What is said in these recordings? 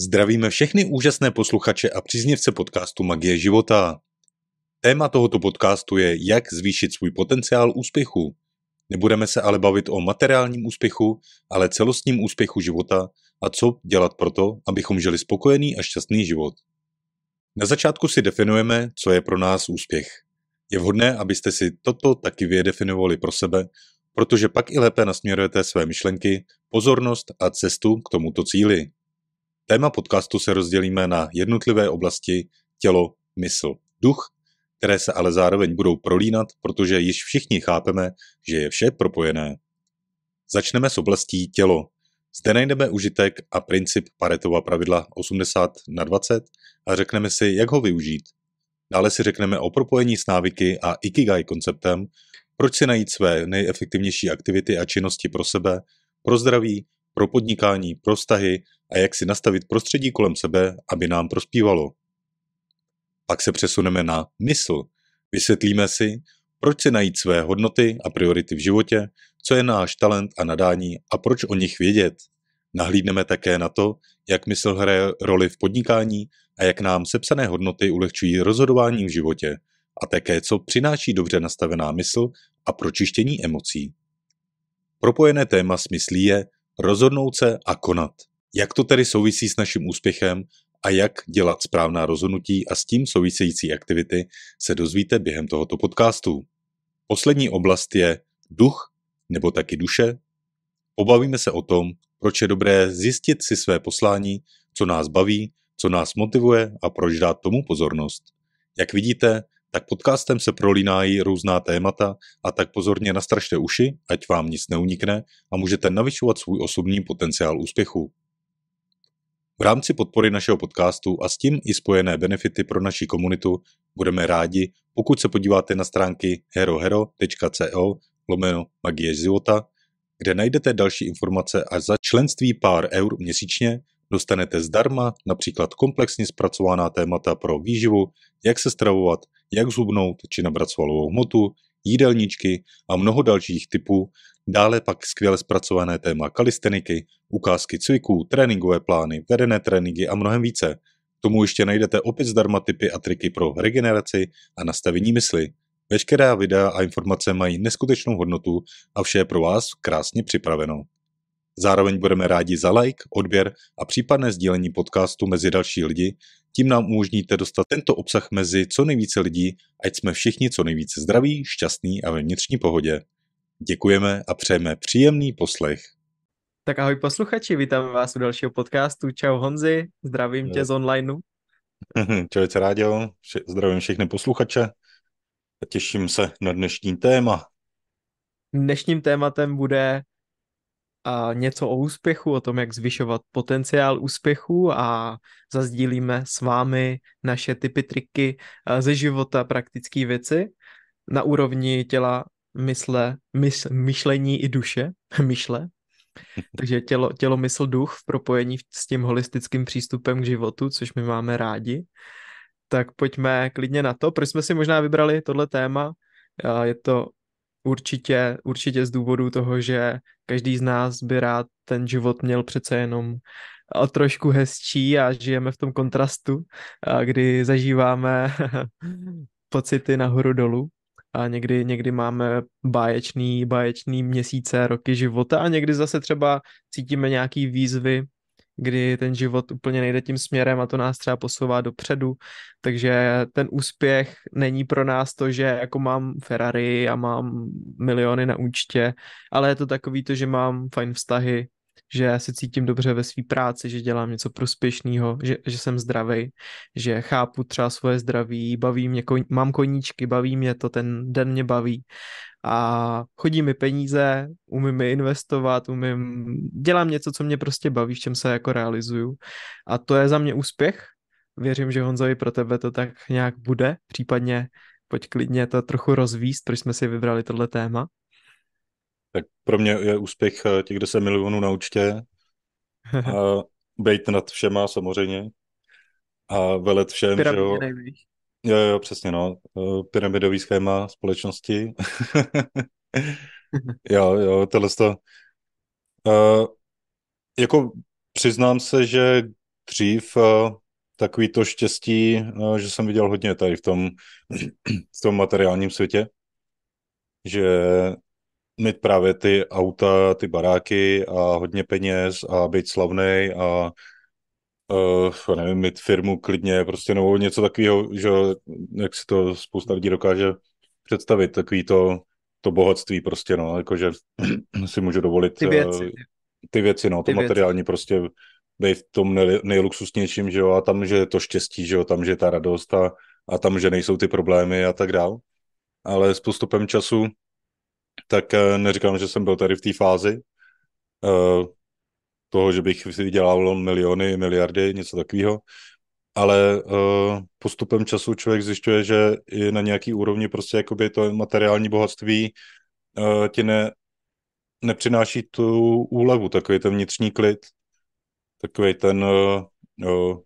Zdravíme všechny úžasné posluchače a příznivce podcastu Magie života. Téma tohoto podcastu je, jak zvýšit svůj potenciál úspěchu. Nebudeme se ale bavit o materiálním úspěchu, ale celostním úspěchu života a co dělat proto, abychom žili spokojený a šťastný život. Na začátku si definujeme, co je pro nás úspěch. Je vhodné, abyste si toto taky vydefinovali pro sebe, protože pak i lépe nasměrujete své myšlenky, pozornost a cestu k tomuto cíli. Téma podcastu se rozdělíme na jednotlivé oblasti tělo, mysl, duch, které se ale zároveň budou prolínat, protože již všichni chápeme, že je vše propojené. Začneme s oblastí tělo. Zde najdeme užitek a princip Paretova pravidla 80 na 20 a řekneme si, jak ho využít. Dále si řekneme o propojení s návyky a Ikigai konceptem, proč si najít své nejefektivnější aktivity a činnosti pro sebe, pro zdraví, pro podnikání, pro vztahy a jak si nastavit prostředí kolem sebe, aby nám prospívalo. Pak se přesuneme na mysl. Vysvětlíme si, proč si najít své hodnoty a priority v životě, co je náš talent a nadání a proč o nich vědět. Nahlídneme také na to, jak mysl hraje roli v podnikání a jak nám sepsané hodnoty ulehčují rozhodování v životě a také co přináší dobře nastavená mysl a pročištění emocí. Propojené téma s myslí je rozhodnout se a konat. Jak to tedy souvisí s naším úspěchem a jak dělat správná rozhodnutí a s tím související aktivity se dozvíte během tohoto podcastu. Poslední oblast je duch nebo taky duše. Pobavíme se o tom, proč je dobré zjistit si své poslání, co nás baví, co nás motivuje a proč dát tomu pozornost. Jak vidíte, tak podcastem se prolínají různá témata a tak pozorně nastražte uši, ať vám nic neunikne a můžete navyšovat svůj osobní potenciál úspěchu. V rámci podpory našeho podcastu a s tím i spojené benefity pro naši komunitu budeme rádi, pokud se podíváte na stránky herohero.co lomeno magie života, kde najdete další informace a za členství pár eur měsíčně dostanete zdarma například komplexně zpracovaná témata pro výživu, jak se stravovat, jak zhubnout či nabrat svalovou hmotu, jídelníčky a mnoho dalších typů, dále pak skvěle zpracované téma kalisteniky, ukázky cviků, tréninkové plány, vedené tréninky a mnohem více. K tomu ještě najdete opět zdarma typy a triky pro regeneraci a nastavení mysli. Veškerá videa a informace mají neskutečnou hodnotu a vše je pro vás krásně připraveno. Zároveň budeme rádi za like, odběr a případné sdílení podcastu mezi další lidi, tím nám umožníte dostat tento obsah mezi co nejvíce lidí, ať jsme všichni co nejvíce zdraví, šťastní a ve vnitřní pohodě. Děkujeme a přejeme příjemný poslech. Tak ahoj posluchači, vítám vás u dalšího podcastu. Čau Honzi, zdravím no. tě z onlineu. Čau, Rádio, zdravím všechny posluchače a těším se na dnešní téma. Dnešním tématem bude a něco o úspěchu, o tom, jak zvyšovat potenciál úspěchu a zazdílíme s vámi naše typy, triky ze života, praktické věci na úrovni těla, mysle, mys, myšlení i duše, myšle. Takže tělo, tělo, mysl, duch v propojení s tím holistickým přístupem k životu, což my máme rádi. Tak pojďme klidně na to. Proč jsme si možná vybrali tohle téma? Je to určitě, určitě z důvodu toho, že každý z nás by rád ten život měl přece jenom o trošku hezčí a žijeme v tom kontrastu, kdy zažíváme pocity nahoru dolů a někdy, někdy máme báječný, báječný měsíce, roky života a někdy zase třeba cítíme nějaký výzvy, kdy ten život úplně nejde tím směrem a to nás třeba posouvá dopředu. Takže ten úspěch není pro nás to, že jako mám Ferrari a mám miliony na účtě, ale je to takový to, že mám fajn vztahy, že se cítím dobře ve své práci, že dělám něco prospěšného, že, že jsem zdravý, že chápu třeba svoje zdraví, baví mě, mám koníčky, baví mě to, ten den mě baví a chodí mi peníze, umím mi investovat, umím, dělám něco, co mě prostě baví, v čem se jako realizuju a to je za mě úspěch. Věřím, že Honzovi pro tebe to tak nějak bude, případně pojď klidně to trochu rozvíst, proč jsme si vybrali tohle téma. Tak pro mě je úspěch eh, těch 10 milionů na účtě a být nad všema samozřejmě a velet všem, že jo. Jo, jo, přesně, no. Eh, pyramidový schéma společnosti. jo, jo, tohle to. Uh, jako přiznám se, že dřív takový to štěstí, že jsem viděl hodně tady v tom, v tom materiálním světě, že mít právě ty auta, ty baráky a hodně peněz a být slavný a uh, nevím, mít firmu klidně, prostě nebo něco takového, že jak si to spousta lidí dokáže představit, takový to, to bohatství prostě, no, jakože si můžu dovolit ty věci, uh, ty věci no, to ty materiální věci. prostě být v tom nej, nejluxusnějším, že jo, a tam, že je to štěstí, že jo, tam, že je ta radost a, a tam, že nejsou ty problémy a tak dál. Ale s postupem času tak eh, neříkám, že jsem byl tady v té fázi uh, toho, že bych si vydělával miliony, miliardy, něco takového, ale uh, postupem času člověk zjišťuje, že i na nějaký úrovni prostě jakoby to materiální bohatství uh, ti ne, nepřináší tu úlevu, takový ten vnitřní klid, takový ten, uh, uh,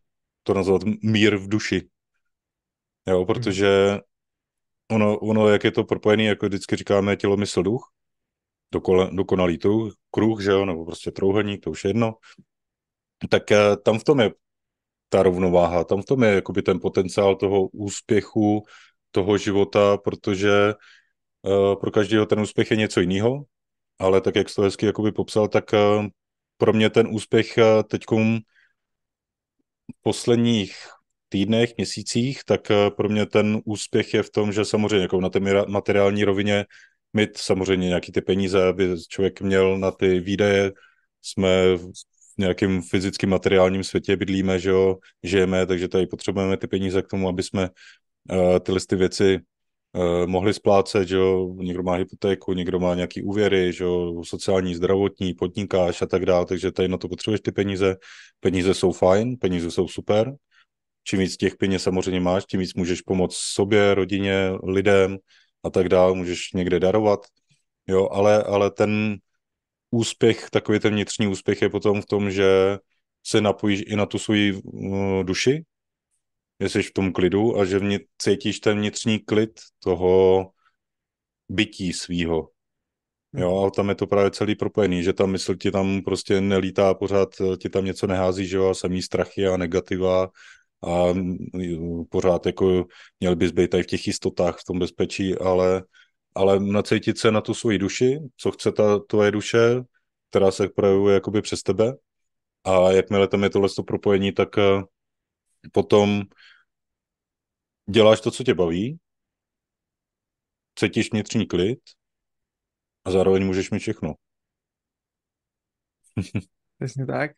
to nazvat mír v duši. Jo, protože ono, ono, jak je to propojený, jako vždycky říkáme, tělo, mysl, duch, dokonalý tu, kruh, že jo, nebo prostě trouhelník, to už je jedno, tak uh, tam v tom je ta rovnováha, tam v tom je jakoby ten potenciál toho úspěchu, toho života, protože uh, pro každého ten úspěch je něco jiného, ale tak, jak jsi to hezky jakoby popsal, tak uh, pro mě ten úspěch uh, teď v posledních týdnech, měsících, tak pro mě ten úspěch je v tom, že samozřejmě jako na té materiální rovině mít samozřejmě nějaký ty peníze, aby člověk měl na ty výdaje, jsme v nějakém fyzickém materiálním světě bydlíme, že jo, žijeme, takže tady potřebujeme ty peníze k tomu, aby jsme uh, tyhle ty věci uh, mohli splácet, že jo, někdo má hypotéku, někdo má nějaký úvěry, že jo, sociální, zdravotní, podnikáš a tak dále, takže tady na to potřebuješ ty peníze. Peníze jsou fajn, peníze jsou super. Čím víc těch peněz samozřejmě máš, tím víc můžeš pomoct sobě, rodině, lidem a tak dále, můžeš někde darovat, jo, ale, ale ten úspěch, takový ten vnitřní úspěch je potom v tom, že se napojíš i na tu svoji uh, duši, že jsi v tom klidu a že vnit, cítíš ten vnitřní klid toho bytí svýho. Jo, a tam je to právě celý propojený, že ta mysl ti tam prostě nelítá, pořád ti tam něco nehází, že jo, a samý strachy a negativa a mm, pořád jako měl bys být tady v těch jistotách, v tom bezpečí, ale, ale nacítit se na tu svoji duši, co chce ta tvoje duše, která se projevuje jakoby přes tebe a jakmile tam je tohle propojení, tak eh, potom děláš to, co tě baví, cítíš vnitřní klid a zároveň můžeš mít všechno. Přesně tak.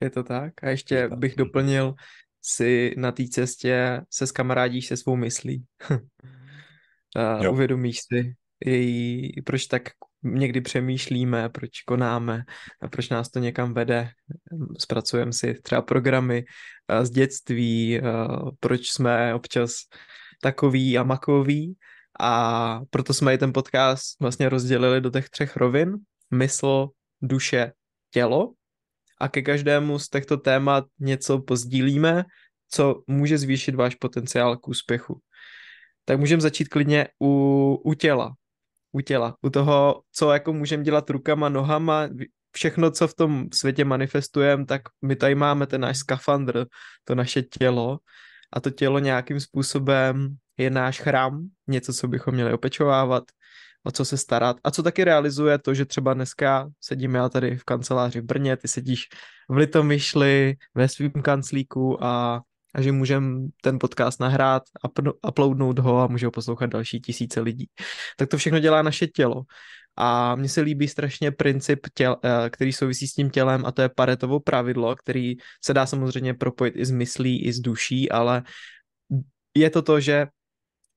Je to tak. A ještě bych doplnil, si na té cestě se skamarádíš se svou myslí. a jo. uvědomíš si, její, proč tak někdy přemýšlíme, proč konáme, a proč nás to někam vede. Zpracujeme si třeba programy z dětství, proč jsme občas takový a makový a proto jsme i ten podcast vlastně rozdělili do těch třech rovin. Mysl, duše, tělo a ke každému z těchto témat něco pozdílíme, co může zvýšit váš potenciál k úspěchu. Tak můžeme začít klidně u, u těla. U těla. U toho, co jako můžeme dělat rukama, nohama, všechno, co v tom světě manifestujeme, tak my tady máme ten náš skafandr, to naše tělo a to tělo nějakým způsobem je náš chrám, něco, co bychom měli opečovávat, o co se starat a co taky realizuje to, že třeba dneska sedím já tady v kanceláři v Brně, ty sedíš v Litomyšli ve svým kanclíku a, a že můžeme ten podcast nahrát, uploadnout ho a může ho poslouchat další tisíce lidí. Tak to všechno dělá naše tělo. A mně se líbí strašně princip, těl, eh, který souvisí s tím tělem a to je Paretovo pravidlo, který se dá samozřejmě propojit i s myslí, i s duší, ale je to to, že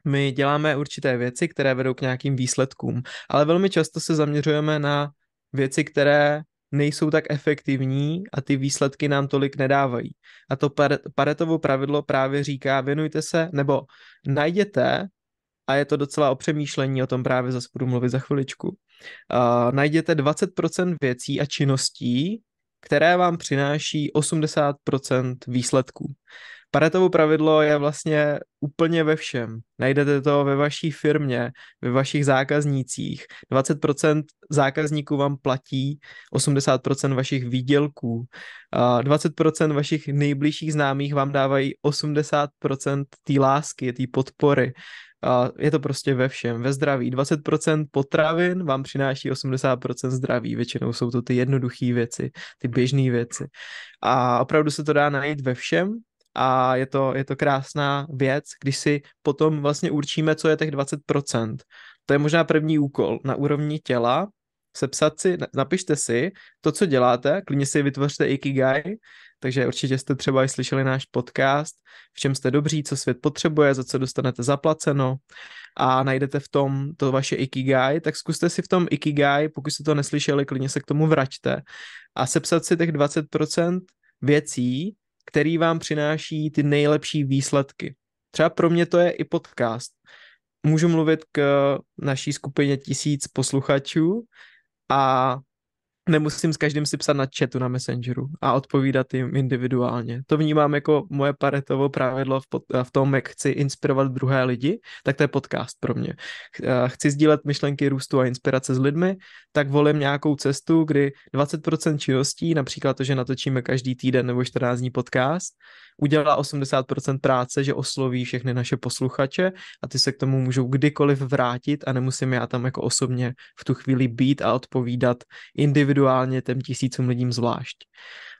my děláme určité věci, které vedou k nějakým výsledkům, ale velmi často se zaměřujeme na věci, které nejsou tak efektivní a ty výsledky nám tolik nedávají. A to Paretovo pravidlo právě říká, věnujte se, nebo najděte, a je to docela o přemýšlení, o tom právě zase budu mluvit za chviličku, uh, najděte 20% věcí a činností, které vám přináší 80% výsledků. Paretovo pravidlo je vlastně úplně ve všem. Najdete to ve vaší firmě, ve vašich zákaznících. 20% zákazníků vám platí 80% vašich výdělků. 20% vašich nejbližších známých vám dávají 80% té lásky, té podpory. Je to prostě ve všem, ve zdraví. 20% potravin vám přináší 80% zdraví. Většinou jsou to ty jednoduché věci, ty běžné věci. A opravdu se to dá najít ve všem a je to, je to krásná věc, když si potom vlastně určíme, co je těch 20%. To je možná první úkol na úrovni těla, sepsat si, napište si to, co děláte, klidně si vytvořte Ikigai, takže určitě jste třeba i slyšeli náš podcast, v čem jste dobří, co svět potřebuje, za co dostanete zaplaceno a najdete v tom to vaše Ikigai, tak zkuste si v tom Ikigai, pokud jste to neslyšeli, klidně se k tomu vraťte a sepsat si těch 20% věcí, který vám přináší ty nejlepší výsledky. Třeba pro mě to je i podcast. Můžu mluvit k naší skupině tisíc posluchačů a nemusím s každým si psat na chatu na Messengeru a odpovídat jim individuálně. To vnímám jako moje paretovo pravidlo v, pod, v tom, jak chci inspirovat druhé lidi, tak to je podcast pro mě. Chci sdílet myšlenky růstu a inspirace s lidmi, tak volím nějakou cestu, kdy 20% činností, například to, že natočíme každý týden nebo 14 dní podcast, udělá 80% práce, že osloví všechny naše posluchače a ty se k tomu můžou kdykoliv vrátit a nemusím já tam jako osobně v tu chvíli být a odpovídat individuálně těm tisícům lidím zvlášť.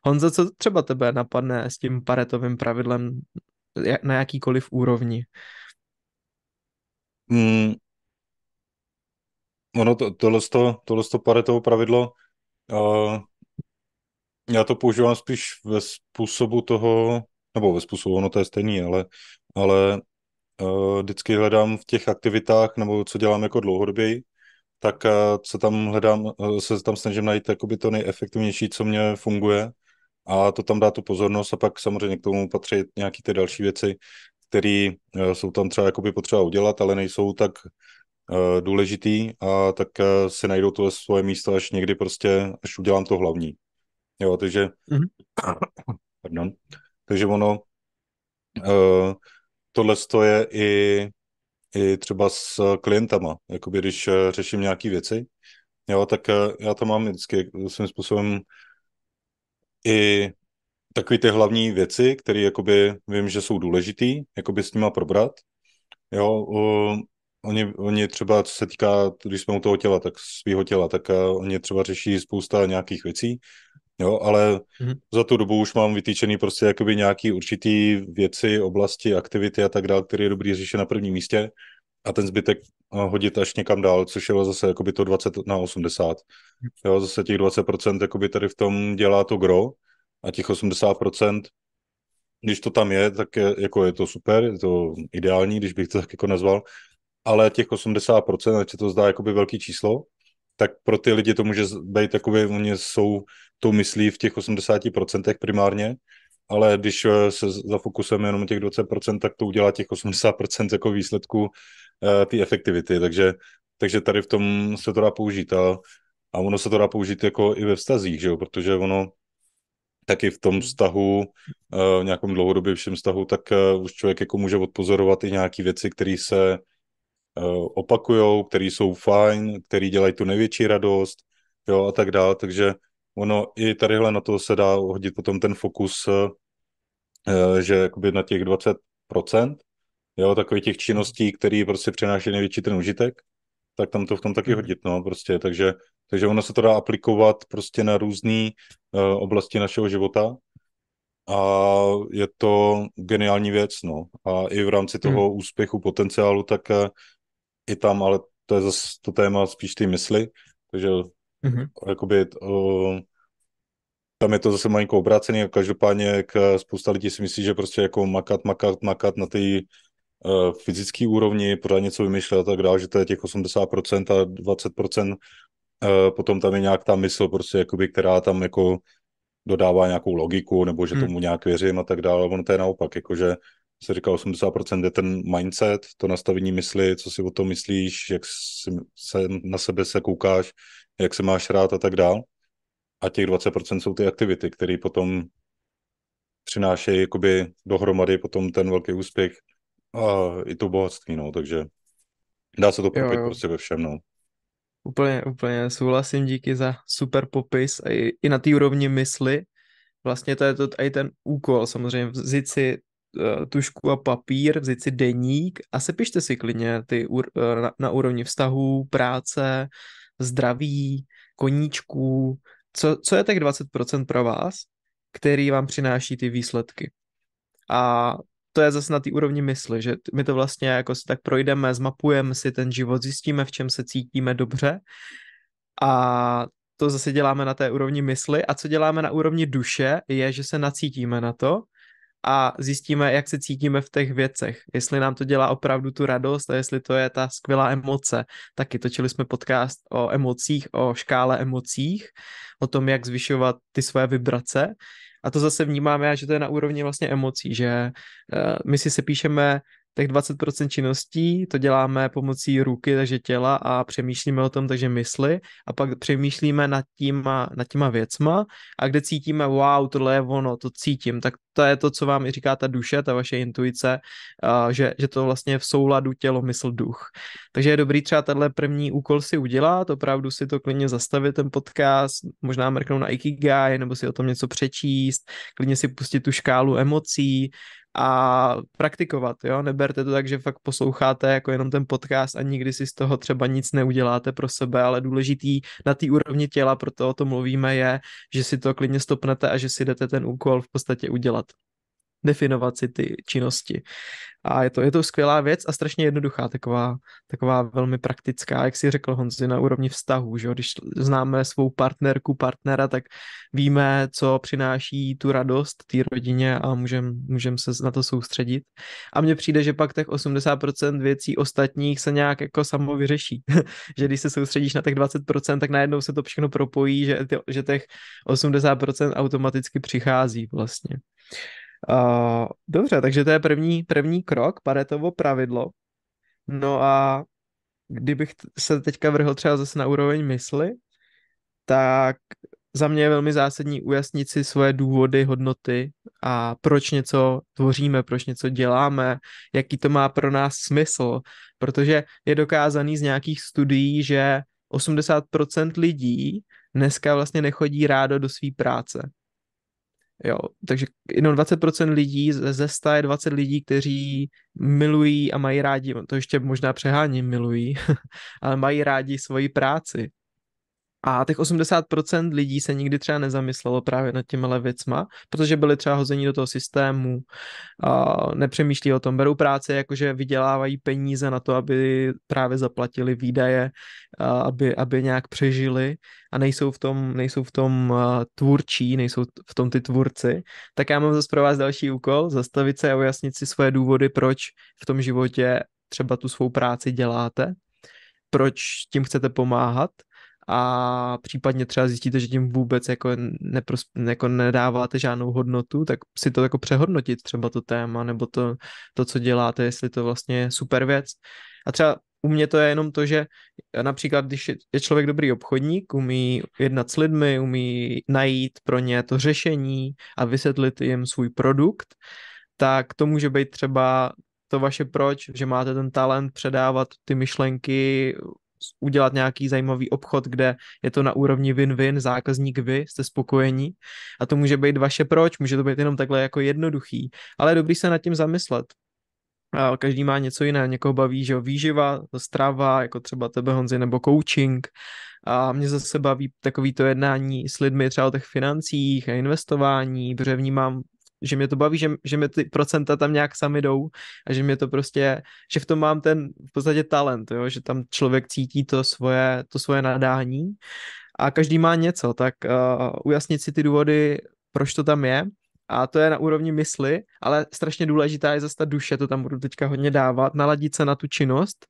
Honzo, co třeba tebe napadne s tím paretovým pravidlem na jakýkoliv úrovni? Hmm. Ono to, tohle, to, tohle to paretovo pravidlo uh, já to používám spíš ve způsobu toho, nebo ve způsobu, ono to je stejný, ale, ale uh, vždycky hledám v těch aktivitách, nebo co dělám jako dlouhodobě, tak se tam hledám, uh, se tam snažím najít jakoby to nejefektivnější, co mě funguje a to tam dá tu pozornost a pak samozřejmě k tomu patří nějaký ty další věci, které uh, jsou tam třeba jakoby potřeba udělat, ale nejsou tak důležitý a tak si najdou tohle svoje místo až někdy prostě, až udělám to hlavní. Jo, takže mm-hmm. pardon. Takže ono, uh, tohle je i, i třeba s klientama, jakoby když uh, řeším nějaké věci, jo, tak uh, já to mám vždycky svým způsobem i takové ty hlavní věci, které jakoby vím, že jsou důležitý, jakoby s nima probrat. Jo, oni, oni třeba, co se týká, když jsme u toho těla, tak svého těla, tak uh, oni třeba řeší spousta nějakých věcí, Jo, ale mm-hmm. za tu dobu už mám vytýčený prostě jakoby nějaký určitý věci, oblasti, aktivity a tak dále, které je dobrý řešit na prvním místě a ten zbytek hodit až někam dál, což je zase jakoby to 20 na 80. Jo, zase těch 20% jakoby tady v tom dělá to gro a těch 80% když to tam je, tak je, jako je to super, je to ideální, když bych to tak jako nazval, ale těch 80%, ať se to zdá jakoby velký číslo, tak pro ty lidi to může být jakoby, oni jsou tou myslí v těch 80% primárně, ale když eh, se zafokusujeme jenom těch 20%, tak to udělá těch 80% jako výsledku uh, té efektivity, takže, takže tady v tom se to dá použít a, a ono se to dá použít jako i ve vztazích, že jo? protože ono taky v tom vztahu, uh, nějakém dlouhodobějším vztahu, tak uh, už člověk jako může odpozorovat i nějaké věci, které se opakujou, které jsou fajn, které dělají tu největší radost, jo, a tak dále, takže ono i tadyhle na to se dá hodit potom ten fokus, uh, že jakoby na těch 20%, jo, takových těch činností, které prostě přináší největší ten užitek, tak tam to v tom taky mhm. hodit, no, prostě, takže, takže ono se to dá aplikovat prostě na různé uh, oblasti našeho života a je to geniální věc, no, a i v rámci toho hmm. úspěchu, potenciálu, tak i tam, ale to je zase to téma spíš ty mysli, takže mm-hmm. jakoby uh, tam je to zase malinko obrácený a každopádně jak spousta lidí si myslí, že prostě jako makat, makat, makat na té uh, fyzické úrovni, pořád něco vymýšlet a tak dále, že to je těch 80% a 20% uh, potom tam je nějak ta mysl prostě jakoby, která tam jako dodává nějakou logiku, nebo že hmm. tomu nějak věřím a tak dále, ono to je naopak, jakože se říká 80% je ten mindset, to nastavení mysli, co si o tom myslíš, jak se na sebe se koukáš, jak se máš rád a tak dál. A těch 20% jsou ty aktivity, které potom přinášejí jakoby dohromady potom ten velký úspěch a i to bohatství, no, takže dá se to propit prostě ve všem, no. Úplně, úplně souhlasím, díky za super popis a i, i na té úrovni mysli. Vlastně to je to i ten úkol, samozřejmě vzít si tušku a papír, vzít si deník a sepište si klidně ty uh, na, na úrovni vztahů, práce, zdraví, koníčků, co, co je tak 20% pro vás, který vám přináší ty výsledky. A to je zase na té úrovni mysli, že my to vlastně jako si tak projdeme, zmapujeme si ten život, zjistíme, v čem se cítíme dobře. A to zase děláme na té úrovni mysli. A co děláme na úrovni duše je, že se nacítíme na to a zjistíme, jak se cítíme v těch věcech. Jestli nám to dělá opravdu tu radost a jestli to je ta skvělá emoce. Taky točili jsme podcast o emocích, o škále emocích, o tom, jak zvyšovat ty své vibrace a to zase vnímáme, že to je na úrovni vlastně emocí, že uh, my si se píšeme těch 20% činností, to děláme pomocí ruky, takže těla a přemýšlíme o tom, takže mysli a pak přemýšlíme nad, tíma, nad těma věcma a kde cítíme, wow, tohle je ono, to cítím, tak to je to, co vám i říká ta duše, ta vaše intuice, že, že to vlastně je v souladu tělo, mysl, duch. Takže je dobrý třeba tenhle první úkol si udělat, opravdu si to klidně zastavit, ten podcast, možná mrknout na Ikigai, nebo si o tom něco přečíst, klidně si pustit tu škálu emocí, a praktikovat, jo, neberte to tak, že fakt posloucháte jako jenom ten podcast a nikdy si z toho třeba nic neuděláte pro sebe, ale důležitý na té úrovni těla, proto o tom mluvíme, je, že si to klidně stopnete a že si jdete ten úkol v podstatě udělat definovat si ty činnosti. A je to, je to skvělá věc a strašně jednoduchá, taková, taková velmi praktická, jak si řekl Honzi, na úrovni vztahu, že když známe svou partnerku, partnera, tak víme, co přináší tu radost té rodině a můžeme můžem se na to soustředit. A mně přijde, že pak těch 80% věcí ostatních se nějak jako samo vyřeší. že když se soustředíš na těch 20%, tak najednou se to všechno propojí, že, že těch 80% automaticky přichází vlastně. Uh, dobře, takže to je první, první krok, Paretovo pravidlo. No a kdybych se teďka vrhl třeba zase na úroveň mysli, tak za mě je velmi zásadní ujasnit si svoje důvody, hodnoty a proč něco tvoříme, proč něco děláme, jaký to má pro nás smysl, protože je dokázaný z nějakých studií, že 80% lidí dneska vlastně nechodí rádo do své práce. Jo, takže jenom 20% lidí ze 100 je 20 lidí, kteří milují a mají rádi, to ještě možná přeháním milují, ale mají rádi svoji práci. A těch 80% lidí se nikdy třeba nezamyslelo právě nad těmihle věcma, protože byli třeba hození do toho systému, a nepřemýšlí o tom, berou práci, jakože vydělávají peníze na to, aby právě zaplatili výdaje, aby, aby nějak přežili a nejsou v tom, nejsou v tom tvůrčí, nejsou v tom ty tvůrci, tak já mám zase pro vás další úkol, zastavit se a ujasnit si svoje důvody, proč v tom životě třeba tu svou práci děláte, proč tím chcete pomáhat a případně třeba zjistíte, že tím vůbec jako, nepros, jako nedáváte žádnou hodnotu, tak si to jako přehodnotit třeba to téma nebo to, to, co děláte, jestli to vlastně je super věc. A třeba u mě to je jenom to, že například, když je člověk dobrý obchodník, umí jednat s lidmi, umí najít pro ně to řešení a vysvětlit jim svůj produkt, tak to může být třeba to vaše proč, že máte ten talent předávat ty myšlenky udělat nějaký zajímavý obchod, kde je to na úrovni win-win, zákazník vy, jste spokojení a to může být vaše proč, může to být jenom takhle jako jednoduchý, ale je dobrý se nad tím zamyslet. A každý má něco jiné, někoho baví, že výživa, strava, jako třeba tebe Honzi, nebo coaching, a mě zase baví takový to jednání s lidmi třeba o těch financích a investování, protože vnímám že mě to baví, že, že mi ty procenta tam nějak sami jdou a že mě to prostě, že v tom mám ten v podstatě talent, jo? že tam člověk cítí to svoje, to svoje nadání a každý má něco, tak uh, ujasnit si ty důvody, proč to tam je a to je na úrovni mysli, ale strašně důležitá je zase ta duše, to tam budu teďka hodně dávat, naladit se na tu činnost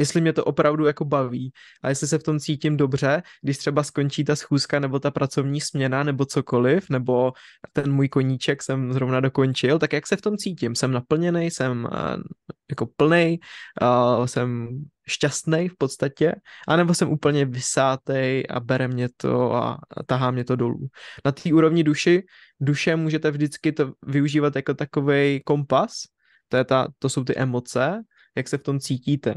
jestli mě to opravdu jako baví a jestli se v tom cítím dobře, když třeba skončí ta schůzka nebo ta pracovní směna nebo cokoliv, nebo ten můj koníček jsem zrovna dokončil, tak jak se v tom cítím? Jsem naplněný, jsem uh, jako plný, uh, jsem šťastný v podstatě, anebo jsem úplně vysátej a bere mě to a tahá mě to dolů. Na té úrovni duši, duše můžete vždycky to využívat jako takový kompas, to, je ta, to jsou ty emoce, jak se v tom cítíte.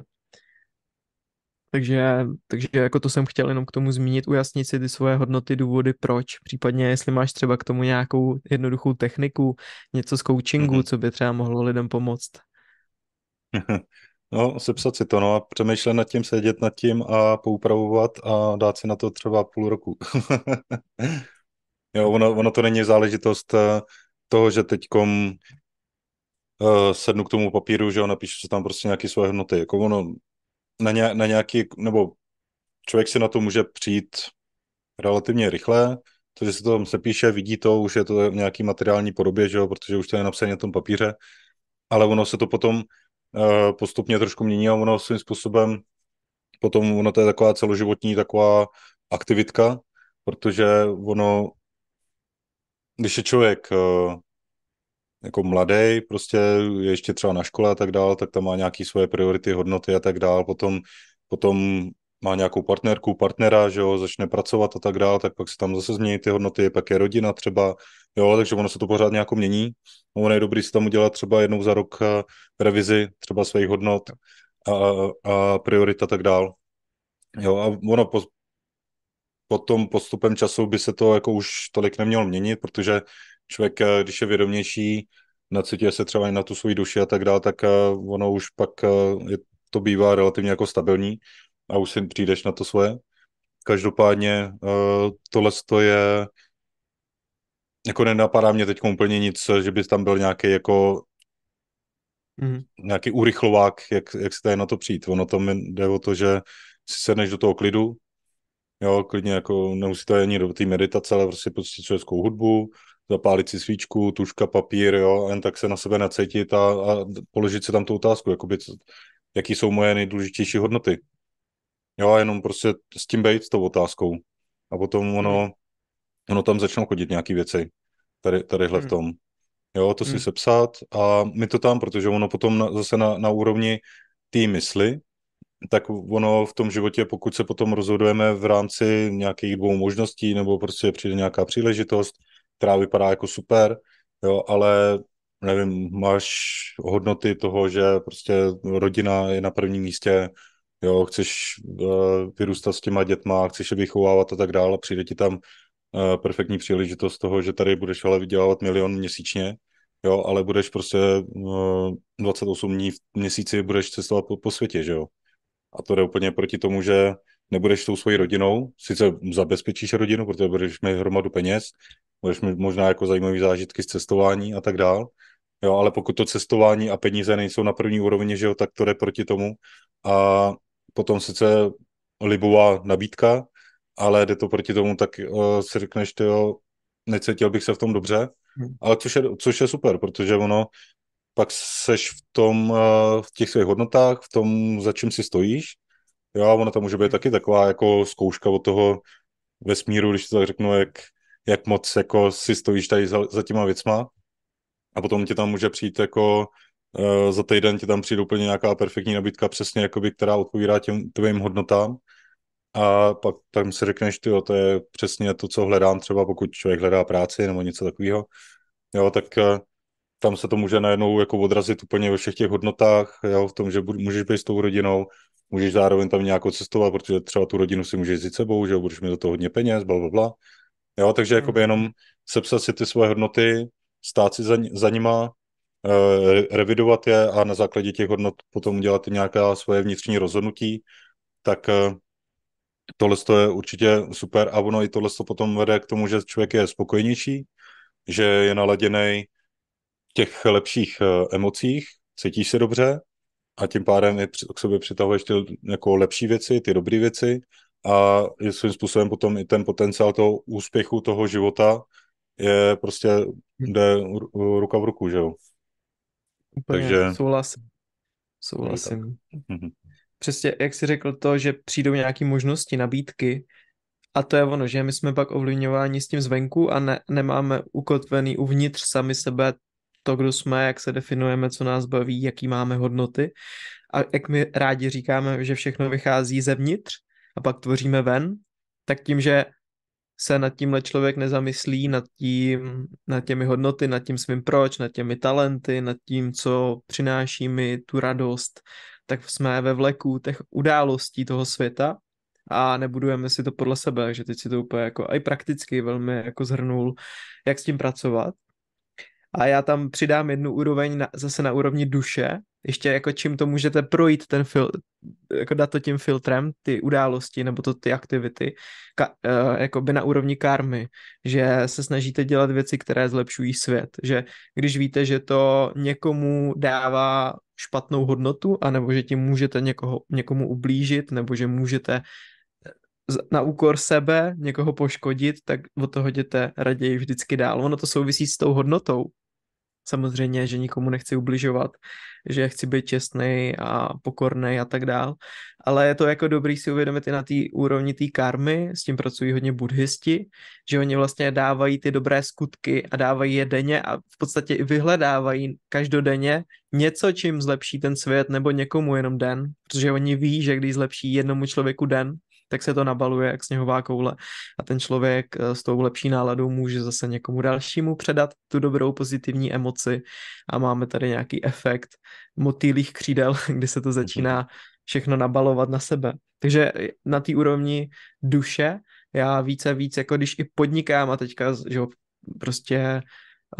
Takže, takže jako to jsem chtěl jenom k tomu zmínit, ujasnit si ty svoje hodnoty, důvody, proč. Případně, jestli máš třeba k tomu nějakou jednoduchou techniku, něco z coachingu, mm-hmm. co by třeba mohlo lidem pomoct. No, sepsat si to, no a přemýšlet nad tím, sedět nad tím a poupravovat a dát si na to třeba půl roku. jo, ono, ono to není záležitost eh, toho, že teďkom uh, sednu k tomu papíru, že jo, napíšu si tam prostě nějaké svoje hodnoty. Jako ono, na, ně, na nějaký, nebo člověk si na to může přijít relativně rychle, to, že se to tam sepíše, vidí to, už je to v nějaký materiální podobě, že jo, protože už to je napsané na tom papíře, ale ono se to potom uh, postupně trošku mění a ono svým způsobem potom ono to je taková celoživotní taková aktivitka, protože ono, když je člověk uh, jako mladý, prostě je ještě třeba na škole a tak dál, tak tam má nějaké svoje priority, hodnoty a tak dál, potom, potom má nějakou partnerku, partnera, že jo, začne pracovat a tak dál, tak pak se tam zase změní ty hodnoty, pak je rodina třeba, jo, takže ono se to pořád nějak mění. Ono je dobrý si tam udělat třeba jednou za rok eh, revizi třeba svých hodnot a, a priorit a tak dál. Jo, a ono po, potom postupem času by se to jako už tolik nemělo měnit, protože člověk, eh, když je vědomější, nacituje se třeba i na tu svoji duši a tak dále, tak eh, ono už pak eh, je, to bývá relativně jako stabilní a už si přijdeš na to svoje. Každopádně tohle to je jako nenapadá mě teď úplně nic, že by tam byl nějaký jako mm. nějaký urychlovák, jak, jak se tady na to přijít. Ono to jde o to, že si sedneš do toho klidu, jo, klidně jako nemusí to ani do té meditace, ale prostě pustit člověckou hudbu, zapálit si svíčku, tuška, papír, jo, a jen tak se na sebe nacítit a, a položit si tam tu otázku, jakoby, co, jaký jsou moje nejdůležitější hodnoty. Jo, a jenom prostě s tím být, s tou otázkou. A potom ono, hmm. ono tam začnou chodit nějaký věci, tady, tadyhle hmm. v tom. Jo, to si hmm. sepsat a my to tam, protože ono potom na, zase na, na úrovni té mysli, tak ono v tom životě, pokud se potom rozhodujeme v rámci nějakých dvou možností, nebo prostě přijde nějaká příležitost, která vypadá jako super, jo, ale nevím, máš hodnoty toho, že prostě rodina je na prvním místě, jo, chceš uh, vyrůstat s těma dětma, chceš je vychovávat a tak dále, přijde ti tam uh, perfektní příležitost toho, že tady budeš ale vydělávat milion měsíčně, jo, ale budeš prostě uh, eh, 28 dní v měsíci budeš cestovat po, po světě, že jo. A to jde úplně proti tomu, že nebudeš tou svojí rodinou, sice zabezpečíš rodinu, protože budeš mít hromadu peněz, budeš mít možná jako zajímavý zážitky z cestování a tak dál, jo, ale pokud to cestování a peníze nejsou na první úrovni, že jo, tak to jde proti tomu. A potom sice libová nabídka, ale jde to proti tomu, tak uh, si řekneš, ty jo, necítil bych se v tom dobře, hmm. ale což je, což je super, protože ono pak seš v tom, uh, v těch svých hodnotách, v tom, za čím si stojíš, jo, ono to může být taky taková jako zkouška od toho vesmíru, když to tak řeknu, jak jak moc jako si stojíš tady za, za těma věcma. A potom ti tam může přijít jako uh, za týden ti tam přijde úplně nějaká perfektní nabídka přesně jakoby, která odpovídá těm tvým hodnotám. A pak tam si řekneš, ty, to je přesně to, co hledám třeba pokud člověk hledá práci nebo něco takového, jo, tak uh, tam se to může najednou jako odrazit úplně ve všech těch hodnotách, jo, v tom, že můžeš být s tou rodinou, můžeš zároveň tam nějakou cestovat, protože třeba tu rodinu si můžeš jít sebou, že jo, budeš mít do toho hodně peněz, bla, bla, bla. Jo, takže jakoby hmm. jenom sepsat si ty svoje hodnoty, stát si za, za nima, uh, revidovat je a na základě těch hodnot potom dělat nějaká svoje vnitřní rozhodnutí, tak uh, tohle je určitě super a ono i tohle potom vede k tomu, že člověk je spokojenější, že je naladěný v těch lepších uh, emocích, cítíš se dobře a tím pádem i k sobě přitahuješ ty jako lepší věci, ty dobré věci a je svým způsobem potom i ten potenciál toho úspěchu toho života je prostě jde ruka v ruku, že jo. Úplně Takže... souhlasím. Souhlasím. Mhm. Přesně, jak jsi řekl to, že přijdou nějaké možnosti, nabídky, a to je ono, že my jsme pak ovlivňováni s tím zvenku a ne, nemáme ukotvený uvnitř sami sebe to, kdo jsme, jak se definujeme, co nás baví, jaký máme hodnoty. A jak my rádi říkáme, že všechno vychází zevnitř a pak tvoříme ven, tak tím, že se nad tímhle člověk nezamyslí, nad, tím, nad těmi hodnoty, nad tím svým proč, nad těmi talenty, nad tím, co přináší mi tu radost, tak jsme ve vleku těch událostí toho světa a nebudujeme si to podle sebe, takže teď si to úplně jako i prakticky velmi jako zhrnul, jak s tím pracovat. A já tam přidám jednu úroveň na, zase na úrovni duše, ještě jako čím to můžete projít ten fil, jako dát to tím filtrem, ty události nebo to ty aktivity, ka, uh, jako by na úrovni karmy, že se snažíte dělat věci, které zlepšují svět, že když víte, že to někomu dává špatnou hodnotu, anebo že tím můžete někoho, někomu ublížit, nebo že můžete na úkor sebe někoho poškodit, tak od toho jděte raději vždycky dál. Ono to souvisí s tou hodnotou, samozřejmě, že nikomu nechci ubližovat, že chci být čestný a pokorný a tak dál, ale je to jako dobrý si uvědomit i na té úrovni té karmy, s tím pracují hodně buddhisti, že oni vlastně dávají ty dobré skutky a dávají je denně a v podstatě i vyhledávají každodenně něco, čím zlepší ten svět nebo někomu jenom den, protože oni ví, že když zlepší jednomu člověku den, tak se to nabaluje jak sněhová koule a ten člověk eh, s tou lepší náladou může zase někomu dalšímu předat tu dobrou pozitivní emoci a máme tady nějaký efekt motýlých křídel, kdy se to mhm. začíná všechno nabalovat na sebe. Takže na té úrovni duše já více a víc, jako když i podnikám a teďka, že prostě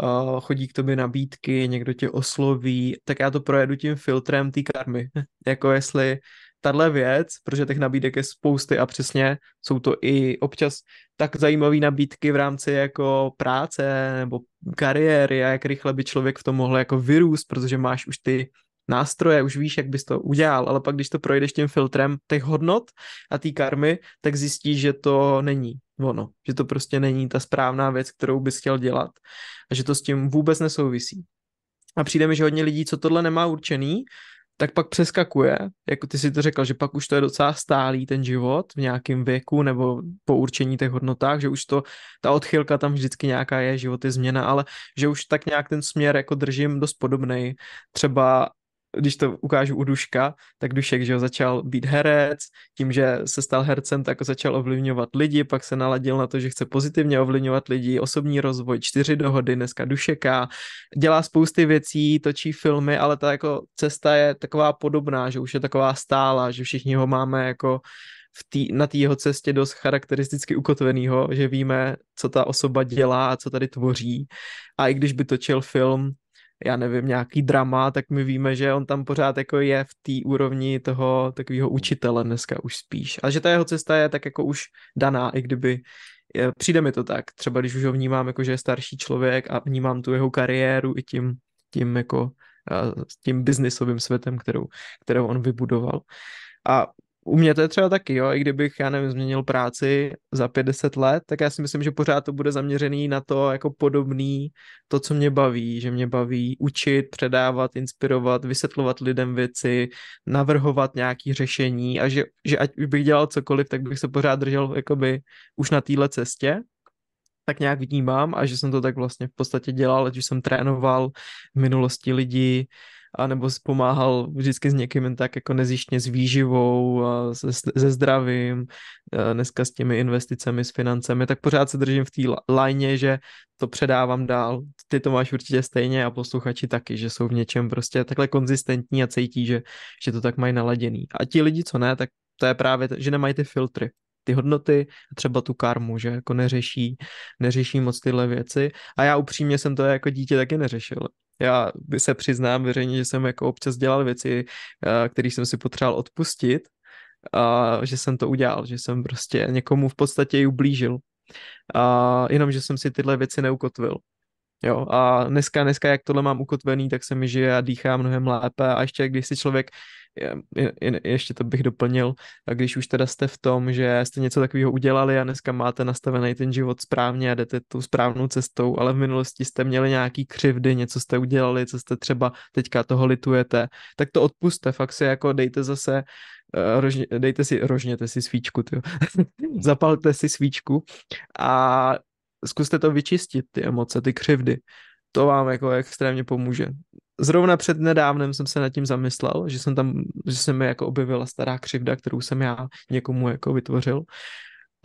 uh, chodí k tobě nabídky, někdo tě osloví, tak já to projedu tím filtrem té karmy. jako jestli tahle věc, protože těch nabídek je spousty a přesně jsou to i občas tak zajímavé nabídky v rámci jako práce nebo kariéry a jak rychle by člověk v tom mohl jako vyrůst, protože máš už ty nástroje, už víš, jak bys to udělal, ale pak když to projdeš tím filtrem těch hodnot a té karmy, tak zjistíš, že to není ono, že to prostě není ta správná věc, kterou bys chtěl dělat a že to s tím vůbec nesouvisí. A přijde mi, že hodně lidí, co tohle nemá určený, tak pak přeskakuje, jako ty si to řekl, že pak už to je docela stálý ten život v nějakém věku nebo po určení těch hodnotách, že už to, ta odchylka tam vždycky nějaká je, život je změna, ale že už tak nějak ten směr jako držím dost podobný. Třeba když to ukážu u Duška, tak Dušek, že ho začal být herec, tím, že se stal hercem, tak začal ovlivňovat lidi, pak se naladil na to, že chce pozitivně ovlivňovat lidi, osobní rozvoj, čtyři dohody, dneska Dušeka, dělá spousty věcí, točí filmy, ale ta jako cesta je taková podobná, že už je taková stála, že všichni ho máme jako v tý, na té jeho cestě dost charakteristicky ukotvenýho, že víme, co ta osoba dělá a co tady tvoří. A i když by točil film, já nevím, nějaký drama, tak my víme, že on tam pořád jako je v té úrovni toho takového učitele dneska už spíš. A že ta jeho cesta je tak jako už daná, i kdyby přijde mi to tak, třeba když už ho vnímám jako, že je starší člověk a vnímám tu jeho kariéru i tím, tím jako s tím biznisovým světem, kterou, kterou on vybudoval. A u mě to je třeba taky, jo, i kdybych, já nevím, změnil práci za 50 let, tak já si myslím, že pořád to bude zaměřený na to jako podobný, to, co mě baví, že mě baví učit, předávat, inspirovat, vysvětlovat lidem věci, navrhovat nějaký řešení a že, že ať bych dělal cokoliv, tak bych se pořád držel jakoby už na téhle cestě, tak nějak vnímám a že jsem to tak vlastně v podstatě dělal, ať už jsem trénoval v minulosti lidi, a nebo pomáhal vždycky s někým tak jako nezjištně s výživou, a se, se zdravím, dneska s těmi investicemi, s financemi, tak pořád se držím v té lajně, že to předávám dál. Ty to máš určitě stejně a posluchači taky, že jsou v něčem prostě takhle konzistentní a cítí, že, že to tak mají naladěný. A ti lidi, co ne, tak to je právě, že nemají ty filtry ty hodnoty, třeba tu karmu, že jako neřeší, neřeší moc tyhle věci. A já upřímně jsem to jako dítě taky neřešil. Já se přiznám veřejně, že jsem jako občas dělal věci, eh, které jsem si potřeboval odpustit, a že jsem to udělal, že jsem prostě někomu v podstatě i ublížil. A jenom, že jsem si tyhle věci neukotvil. Jo, a dneska, dneska, jak tohle mám ukotvený, tak se mi žije a dýchá mnohem lépe a ještě když si člověk je, je, ještě to bych doplnil, a když už teda jste v tom, že jste něco takového udělali a dneska máte nastavený ten život správně a jdete tou správnou cestou, ale v minulosti jste měli nějaký křivdy, něco jste udělali, co jste třeba teďka toho litujete, tak to odpuste, fakt si jako dejte zase uh, rožně, dejte si, rožněte si svíčku, tyjo. zapalte si svíčku a zkuste to vyčistit, ty emoce, ty křivdy to vám jako extrémně pomůže. Zrovna před nedávnem jsem se nad tím zamyslel, že jsem tam, že se mi jako objevila stará křivda, kterou jsem já někomu jako vytvořil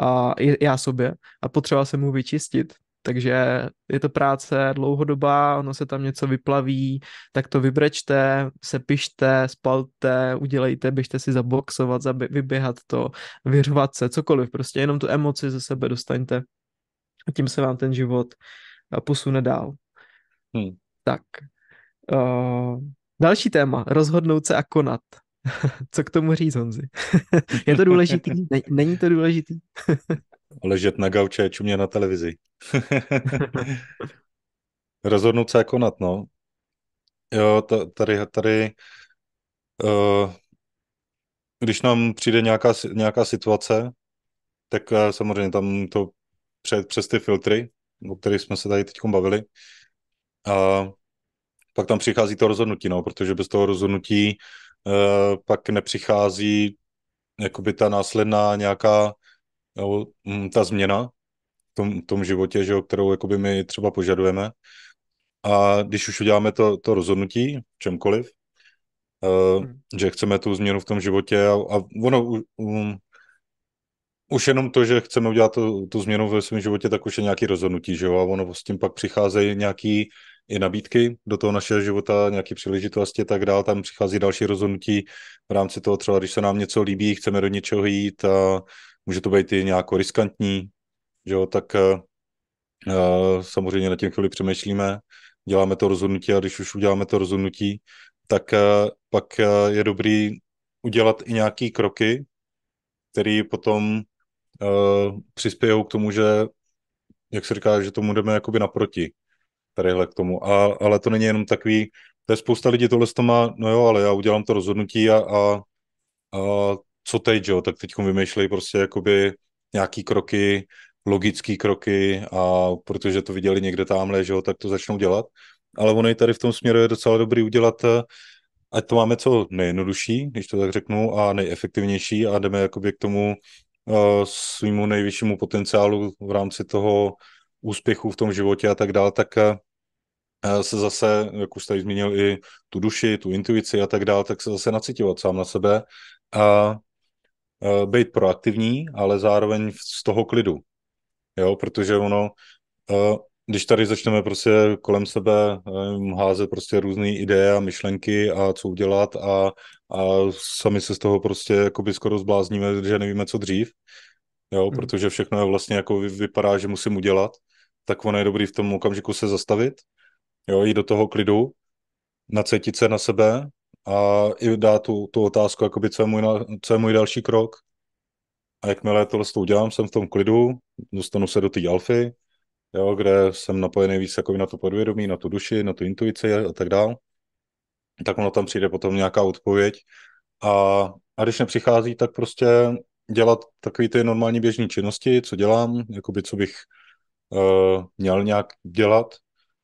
a já sobě a potřeboval jsem mu vyčistit takže je to práce dlouhodobá, ono se tam něco vyplaví, tak to vybrečte, sepište, spalte, udělejte, běžte si zaboxovat, vyběhat to, vyřvat se, cokoliv, prostě jenom tu emoci ze sebe dostaňte a tím se vám ten život eh, posune dál. Hmm. Tak. Uh, další téma, rozhodnout se a konat. Co k tomu říct, Honzi? je to důležitý? Není to důležitý? Ležet na gauče, čumě na televizi. Rozhodnout se jako konat, no. Jo, tady, tady uh, když nám přijde nějaká, nějaká situace, tak uh, samozřejmě tam to přes ty filtry, o kterých jsme se tady teď bavili, a pak tam přichází to rozhodnutí, no, protože bez toho rozhodnutí uh, pak nepřichází jakoby ta následná nějaká jo, ta změna, tom, tom životě, že jo, kterou jakoby my třeba požadujeme. A když už uděláme to, to rozhodnutí, v čemkoliv, uh, hmm. že chceme tu změnu v tom životě a, a ono um, už jenom to, že chceme udělat tu, tu změnu ve svém životě, tak už je nějaký rozhodnutí, že jo, a ono s tím pak přicházejí nějaký i nabídky do toho našeho života, nějaké příležitosti a tak dál, tam přichází další rozhodnutí v rámci toho třeba, když se nám něco líbí, chceme do něčeho jít a může to být i nějak riskantní, že jo, tak uh, samozřejmě na tím chvíli přemýšlíme, děláme to rozhodnutí a když už uděláme to rozhodnutí, tak uh, pak uh, je dobrý udělat i nějaké kroky, které potom uh, přispějou k tomu, že, jak se říká, že tomu jdeme jakoby naproti tadyhle k tomu. A, ale to není jenom takový, to je spousta lidí tohle to má, no jo, ale já udělám to rozhodnutí a, a, a co teď, jo, tak teď vymýšlej prostě jakoby nějaký kroky, logické kroky a protože to viděli někde tamhle, že jo, tak to začnou dělat. Ale ono i tady v tom směru je docela dobrý udělat, eh, ať to máme co nejjednodušší, když to tak řeknu, a nejefektivnější a jdeme jakoby k tomu uh, svýmu nejvyššímu potenciálu v rámci toho úspěchu v tom životě a tak dále, tak uh, se zase, jak už tady zmínil, i tu duši, tu intuici a tak dále, tak se zase nacitovat sám na sebe a uh, být proaktivní, ale zároveň z toho klidu. Jo, protože ono, uh, když tady začneme prostě kolem sebe házet prostě různé ideje a myšlenky a co udělat a, a sami se z toho prostě jakoby skoro zblázníme, že nevíme, co dřív, jo, hmm. protože všechno je vlastně jako vypadá, že musím udělat, tak ono je dobrý v tom okamžiku se zastavit, jo, jít do toho klidu, nacítit se na sebe a i dát tu, tu otázku, jakoby, co je můj, co je můj další krok, a jakmile tohle to udělám, jsem v tom klidu, dostanu se do té alfy, jo, kde jsem napojený víc jako na to podvědomí, na tu duši, na tu intuici a tak dále, tak ono tam přijde potom nějaká odpověď. A, a když nepřichází, tak prostě dělat takové ty normální běžné činnosti, co dělám, jakoby co bych uh, měl nějak dělat,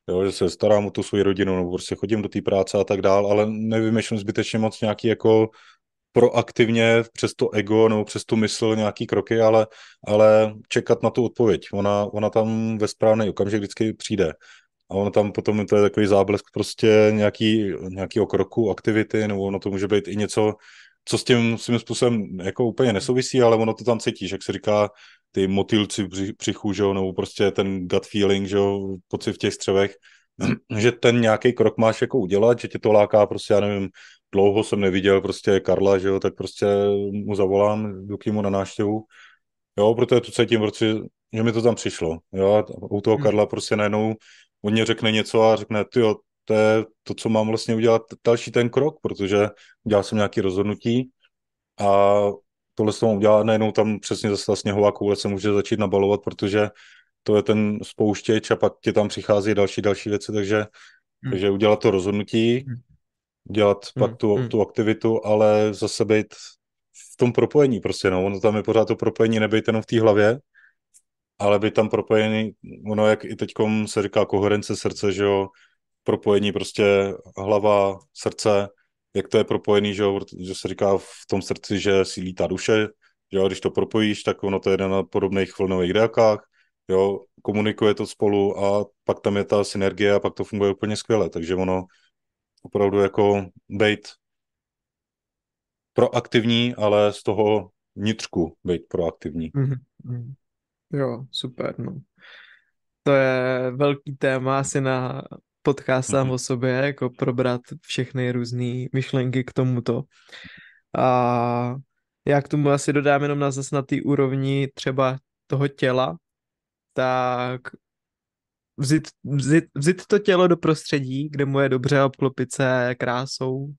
jo, že se starám o tu svou rodinu, nebo prostě chodím do té práce a tak dál, ale nevymýšlím zbytečně moc nějaký jako proaktivně přes to ego nebo přes tu mysl nějaký kroky, ale, ale čekat na tu odpověď. Ona, ona tam ve správný okamžik vždycky přijde. A ono tam potom to je takový záblesk prostě nějaký, nějakýho kroku, aktivity, nebo ono to může být i něco, co s tím svým způsobem jako úplně nesouvisí, ale ono to tam cítíš, jak se říká, ty motýlci přichů, že jo, nebo prostě ten gut feeling, že jo, pocit v těch střevech, že ten nějaký krok máš jako udělat, že tě to láká prostě, já nevím, dlouho jsem neviděl prostě Karla, že jo, tak prostě mu zavolám, jdu k němu na návštěvu. Jo, protože to cítím, protože že mi to tam přišlo. Jo, u toho hmm. Karla prostě najednou on mě řekne něco a řekne, ty jo, to je to, co mám vlastně udělat další ten krok, protože udělal jsem nějaké rozhodnutí a tohle jsem udělal, najednou tam přesně zase ta sněhová koule se může začít nabalovat, protože to je ten spouštěč a pak ti tam přichází další, další věci, takže, hmm. takže udělat to rozhodnutí, hmm dělat hmm, pak tu, hmm. tu aktivitu, ale zase být v tom propojení prostě, no, ono tam je pořád to propojení, nebejt jenom v té hlavě, ale být tam propojený, ono jak i teďkom se říká koherence srdce, že jo, propojení prostě hlava, srdce, jak to je propojený, že, že se říká v tom srdci, že sílí ta duše, že když to propojíš, tak ono to jde na podobných vlnových délkách, jo, komunikuje to spolu a pak tam je ta synergie a pak to funguje úplně skvěle, takže ono opravdu jako být proaktivní, ale z toho vnitřku být proaktivní. Mm-hmm. Jo, super, no. To je velký téma asi na podcast sám mm-hmm. o sobě, jako probrat všechny různé myšlenky k tomuto. A já k tomu asi dodám jenom na zase na té úrovni třeba toho těla, tak vzít, vzít, vzít to tělo do prostředí, kde mu je dobře obklopit se krásou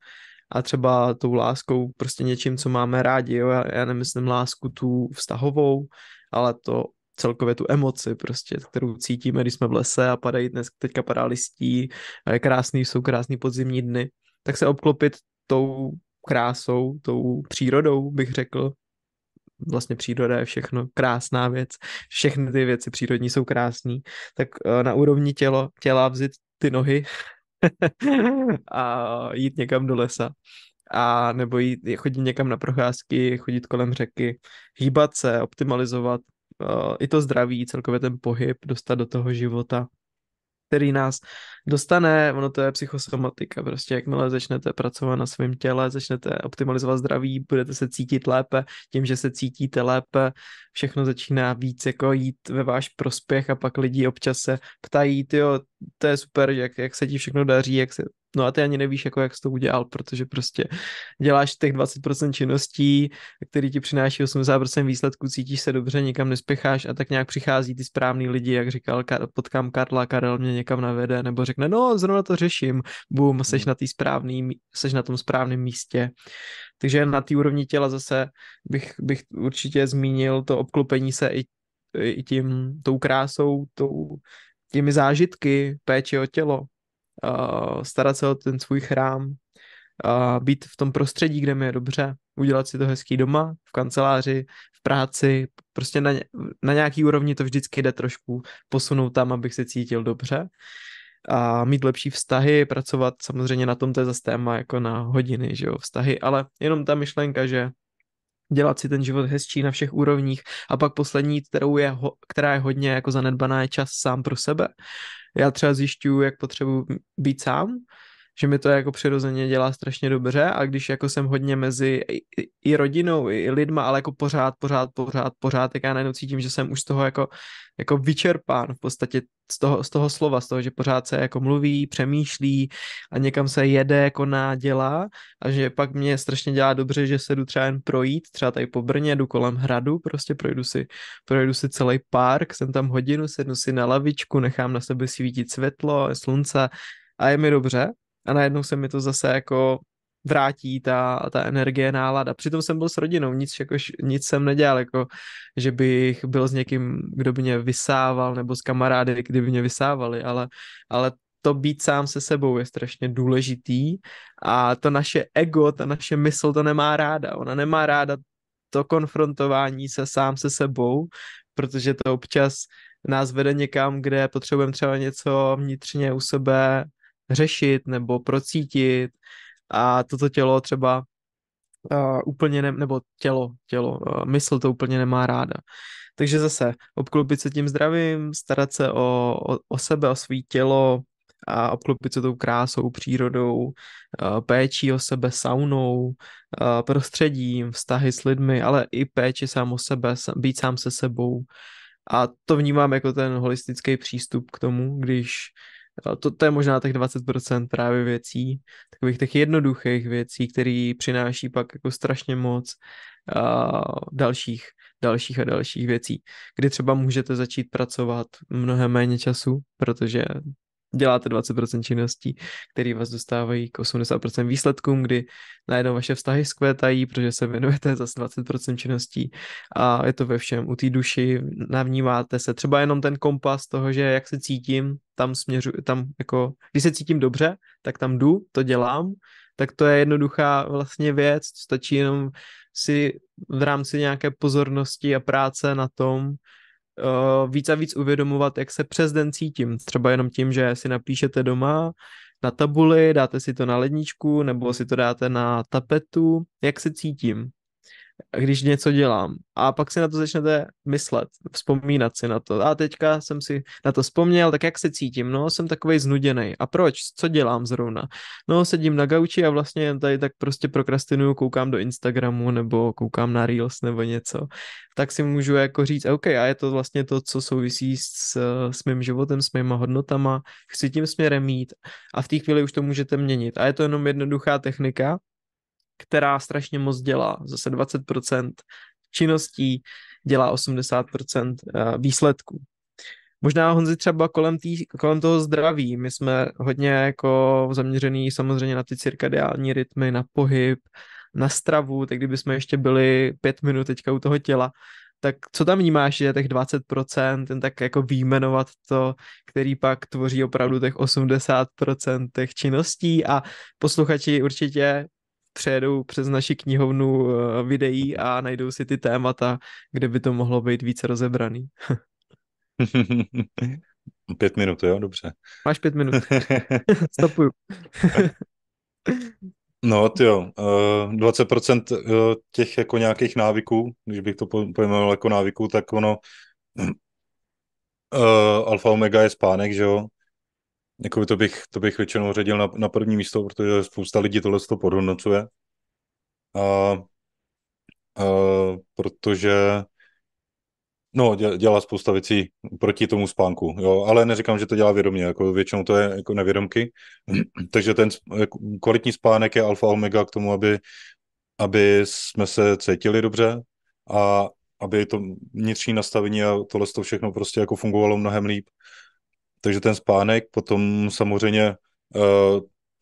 a třeba tou láskou, prostě něčím, co máme rádi, jo? Já, já nemyslím lásku tu vztahovou, ale to celkově tu emoci prostě, kterou cítíme, když jsme v lese a padají dnes, teďka padá listí a je krásný, jsou krásný podzimní dny, tak se obklopit tou krásou, tou přírodou, bych řekl. Vlastně příroda je všechno krásná věc. Všechny ty věci přírodní jsou krásné. Tak eh, na úrovni tělo, těla vzít ty nohy a jít někam do lesa a nebo jít, chodit někam na procházky, chodit kolem řeky, hýbat se, optimalizovat uh, i to zdraví, celkově ten pohyb, dostat do toho života který nás dostane, ono to je psychosomatika, prostě jakmile začnete pracovat na svém těle, začnete optimalizovat zdraví, budete se cítit lépe, tím, že se cítíte lépe, všechno začíná víc jako jít ve váš prospěch a pak lidi občas se ptají, jo, to je super, jak, jak se ti všechno daří, jak se No a ty ani nevíš, jako jak jsi to udělal, protože prostě děláš těch 20% činností, který ti přináší 80% výsledků, cítíš se dobře, nikam nespěcháš a tak nějak přichází ty správný lidi, jak říkal, potkám Karla, Karel mě někam navede, nebo řekne, no zrovna to řeším, bum, seš hmm. na, tý správný, seš na tom správném místě. Takže na té úrovni těla zase bych, bych určitě zmínil to obklopení se i, i tím, tou krásou, tou, těmi zážitky, péči o tělo, uh, starat se o ten svůj chrám, uh, být v tom prostředí, kde mi je dobře, udělat si to hezký doma, v kanceláři, v práci, prostě na, na nějaký úrovni to vždycky jde trošku posunout tam, abych se cítil dobře. A mít lepší vztahy, pracovat samozřejmě na tom, to je zase téma jako na hodiny, že jo, vztahy, ale jenom ta myšlenka, že dělat si ten život hezčí na všech úrovních a pak poslední, kterou je, která je hodně jako zanedbaná, je čas sám pro sebe. Já třeba zjišťuju, jak potřebuji být sám, že mi to jako přirozeně dělá strašně dobře a když jako jsem hodně mezi i, i rodinou, i lidma, ale jako pořád, pořád, pořád, pořád, tak já najednou cítím, že jsem už z toho jako, jako vyčerpán v podstatě z toho, z toho slova, z toho, že pořád se jako mluví, přemýšlí a někam se jede, koná, dělá a že pak mě strašně dělá dobře, že se jdu třeba jen projít, třeba tady po Brně, jdu kolem hradu, prostě projdu si, projdu si celý park, jsem tam hodinu, sednu si na lavičku, nechám na sebe svítit světlo, slunce a je mi dobře a najednou se mi to zase jako vrátí ta, ta energie, nálada. Přitom jsem byl s rodinou, nic, jako, nic jsem nedělal, jako, že bych byl s někým, kdo by mě vysával, nebo s kamarády, kdyby mě vysávali, ale, ale to být sám se sebou je strašně důležitý a to naše ego, ta naše mysl to nemá ráda. Ona nemá ráda to konfrontování se sám se sebou, protože to občas nás vede někam, kde potřebujeme třeba něco vnitřně u sebe řešit nebo procítit a toto tělo třeba uh, úplně ne, nebo tělo, tělo, uh, mysl to úplně nemá ráda. Takže zase obklopit se tím zdravím, starat se o, o, o sebe, o svý tělo a obklopit se tou krásou, přírodou, péčí o sebe, saunou, prostředím, vztahy s lidmi, ale i péči sám o sebe, být sám se sebou. A to vnímám jako ten holistický přístup k tomu, když to, to je možná těch 20% právě věcí, takových těch jednoduchých věcí, které přináší pak jako strašně moc a dalších, dalších a dalších věcí, kdy třeba můžete začít pracovat mnohem méně času, protože děláte 20% činností, které vás dostávají k 80% výsledkům, kdy najednou vaše vztahy skvětají, protože se věnujete zase 20% činností a je to ve všem. U té duši navnímáte se třeba jenom ten kompas toho, že jak se cítím, tam směřu, tam jako, když se cítím dobře, tak tam jdu, to dělám, tak to je jednoduchá vlastně věc, stačí jenom si v rámci nějaké pozornosti a práce na tom uh, víc a víc uvědomovat, jak se přes den cítím. Třeba jenom tím, že si napíšete doma na tabuli, dáte si to na ledničku nebo si to dáte na tapetu, jak se cítím. Když něco dělám. A pak si na to začnete myslet, vzpomínat si na to. A teďka jsem si na to vzpomněl, tak jak se cítím? No, jsem takový znuděný. A proč? Co dělám zrovna? No, sedím na gauči a vlastně tady tak prostě prokrastinuju, koukám do Instagramu nebo koukám na Reels nebo něco. Tak si můžu jako říct, OK, a je to vlastně to, co souvisí s, s mým životem, s mýma hodnotama, chci tím směrem mít a v té chvíli už to můžete měnit. A je to jenom jednoduchá technika, která strašně moc dělá. Zase 20% činností dělá 80% eh, výsledků. Možná Honzi třeba kolem, tý, kolem toho zdraví. My jsme hodně jako zaměřený samozřejmě na ty cirkadiální rytmy, na pohyb, na stravu, tak kdybychom ještě byli pět minut teďka u toho těla, tak co tam vnímáš, že těch 20%, ten tak jako výjmenovat to, který pak tvoří opravdu těch 80% těch činností a posluchači určitě přejedou přes naši knihovnu eh, videí a najdou si ty témata, kde by to mohlo být více rozebraný. pět minut, jo, dobře. Máš pět minut. Stopuju. no, ty jo, 20% eh, eh, těch jako nějakých návyků, když bych to pojmenoval jako návyků, tak ono alfa omega je spánek, že jo, jako to bych, to bych většinou řadil na, na první místo, protože spousta lidí tohle to podhodnocuje. A, a, protože no, dělá spousta věcí proti tomu spánku, jo, ale neříkám, že to dělá vědomě, jako většinou to je jako nevědomky, takže ten kvalitní spánek je alfa omega k tomu, aby, aby jsme se cítili dobře a aby to vnitřní nastavení a tohle to všechno prostě jako fungovalo mnohem líp. Takže ten spánek, potom samozřejmě uh,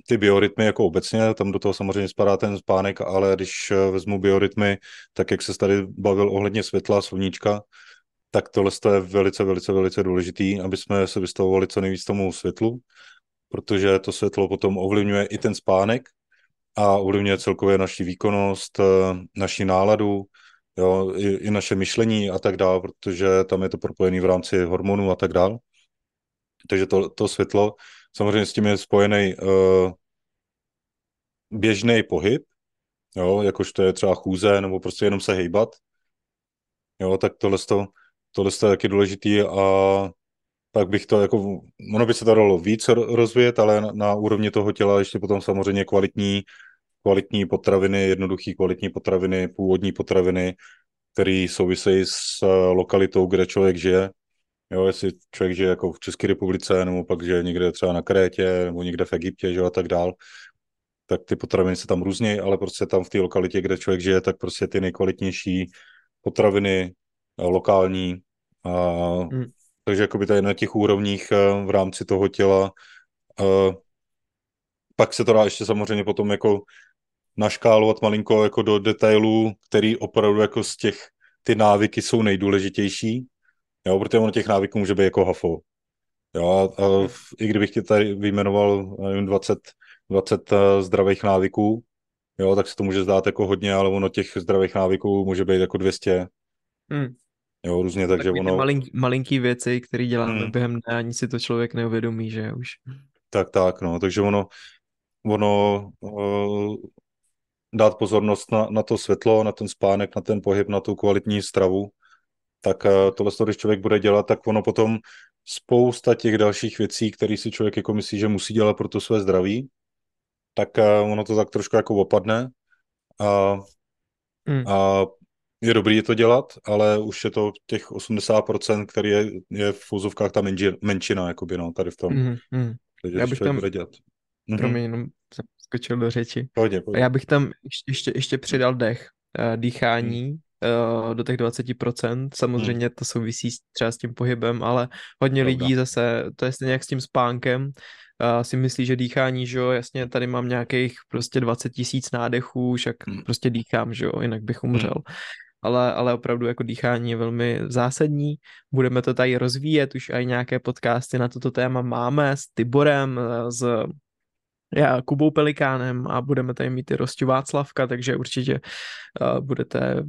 ty biorytmy jako obecně, tam do toho samozřejmě spadá ten spánek, ale když uh, vezmu biorytmy, tak jak se tady bavil ohledně světla, sluníčka, tak tohle je velice, velice, velice důležitý, aby jsme se vystavovali co nejvíc tomu světlu, protože to světlo potom ovlivňuje i ten spánek a ovlivňuje celkově naši výkonnost, eh, naši náladu, jo, i, i naše myšlení a tak dále, protože tam je to propojené v rámci hormonů a tak dále. Takže to, to světlo, samozřejmě s tím je spojený uh, běžný pohyb, jo, jakož to je třeba chůze, nebo prostě jenom se hejbat, jo, tak tohle, to, tohle je taky důležitý a pak bych to jako, ono by se to dalo víc rozvíjet, ale na, na úrovni toho těla ještě potom samozřejmě kvalitní, kvalitní potraviny, jednoduchý kvalitní potraviny, původní potraviny, které souvisejí s lokalitou, kde člověk žije, Jo, jestli člověk žije jako v České republice, nebo pak že někde třeba na Krétě, nebo někde v Egyptě, že a tak dál, tak ty potraviny se tam různějí, ale prostě tam v té lokalitě, kde člověk žije, tak prostě ty nejkvalitnější potraviny eh, lokální. A, hmm. Takže jakoby tady na těch úrovních eh, v rámci toho těla. A, eh, pak se to dá ještě samozřejmě potom jako naškálovat malinko jako do detailů, který opravdu jako z těch ty návyky jsou nejdůležitější, Jo, protože ono těch návyků může být jako hafo. Jo, a, a i kdybych ti tady vyjmenoval nevím, 20, 20 uh, zdravých návyků, jo, tak se to může zdát jako hodně, ale ono těch zdravých návyků může být jako 200. Hmm. Jo, různě, takže Takový ono... Malink, malinký věci, které děláme hmm. během dne, ani si to člověk neuvědomí, že už. Tak, tak, no, takže ono, ono uh, dát pozornost na, na to světlo, na ten spánek, na ten pohyb, na tu kvalitní stravu, tak eh, tohle, když člověk bude dělat, tak ono potom spousta těch dalších věcí, které si člověk jako myslí, že musí dělat pro to své zdraví, tak eh, ono to tak trošku jako opadne a, mm. a je dobrý to dělat, ale už je to těch 80%, který je, je v fuzovkách ta menži, menšina, jakoby, no, tady v tom. Mm, mm. Takže Já bych tam, bude dělat. Promiň, mm-hmm. jenom skočil do řeči. Pohodě, pohodě. Já bych tam ještě, ještě, přidal dech, uh, dýchání, mm do těch 20%. Samozřejmě to souvisí třeba s tím pohybem, ale hodně Dobre. lidí zase, to je stejně jak s tím spánkem, uh, si myslí, že dýchání, že jo, jasně tady mám nějakých prostě 20 tisíc nádechů, však hmm. prostě dýchám, že jo, jinak bych umřel. Hmm. Ale, ale opravdu jako dýchání je velmi zásadní. Budeme to tady rozvíjet, už i nějaké podcasty na toto téma máme s Tiborem, eh, s já Kubou Pelikánem a budeme tady mít i Rostu Václavka, takže určitě uh, budete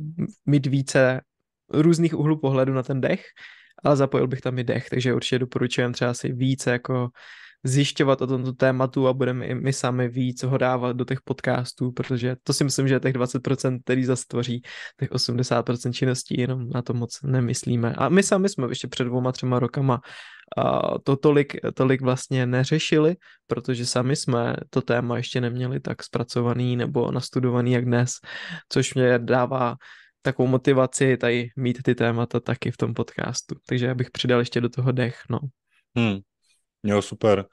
mít více různých úhlů pohledu na ten dech, ale zapojil bych tam i dech, takže určitě doporučujem třeba si více jako zjišťovat o tomto tématu a budeme i my sami ví, co ho dávat do těch podcastů, protože to si myslím, že těch 20%, který zastvoří těch 80% činností, jenom na to moc nemyslíme. A my sami jsme ještě před dvouma, třema rokama a to tolik, tolik vlastně neřešili, protože sami jsme to téma ještě neměli tak zpracovaný nebo nastudovaný jak dnes, což mě dává takovou motivaci tady mít ty témata taky v tom podcastu. Takže já bych přidal ještě do toho dech, no. Hmm. Jo, super.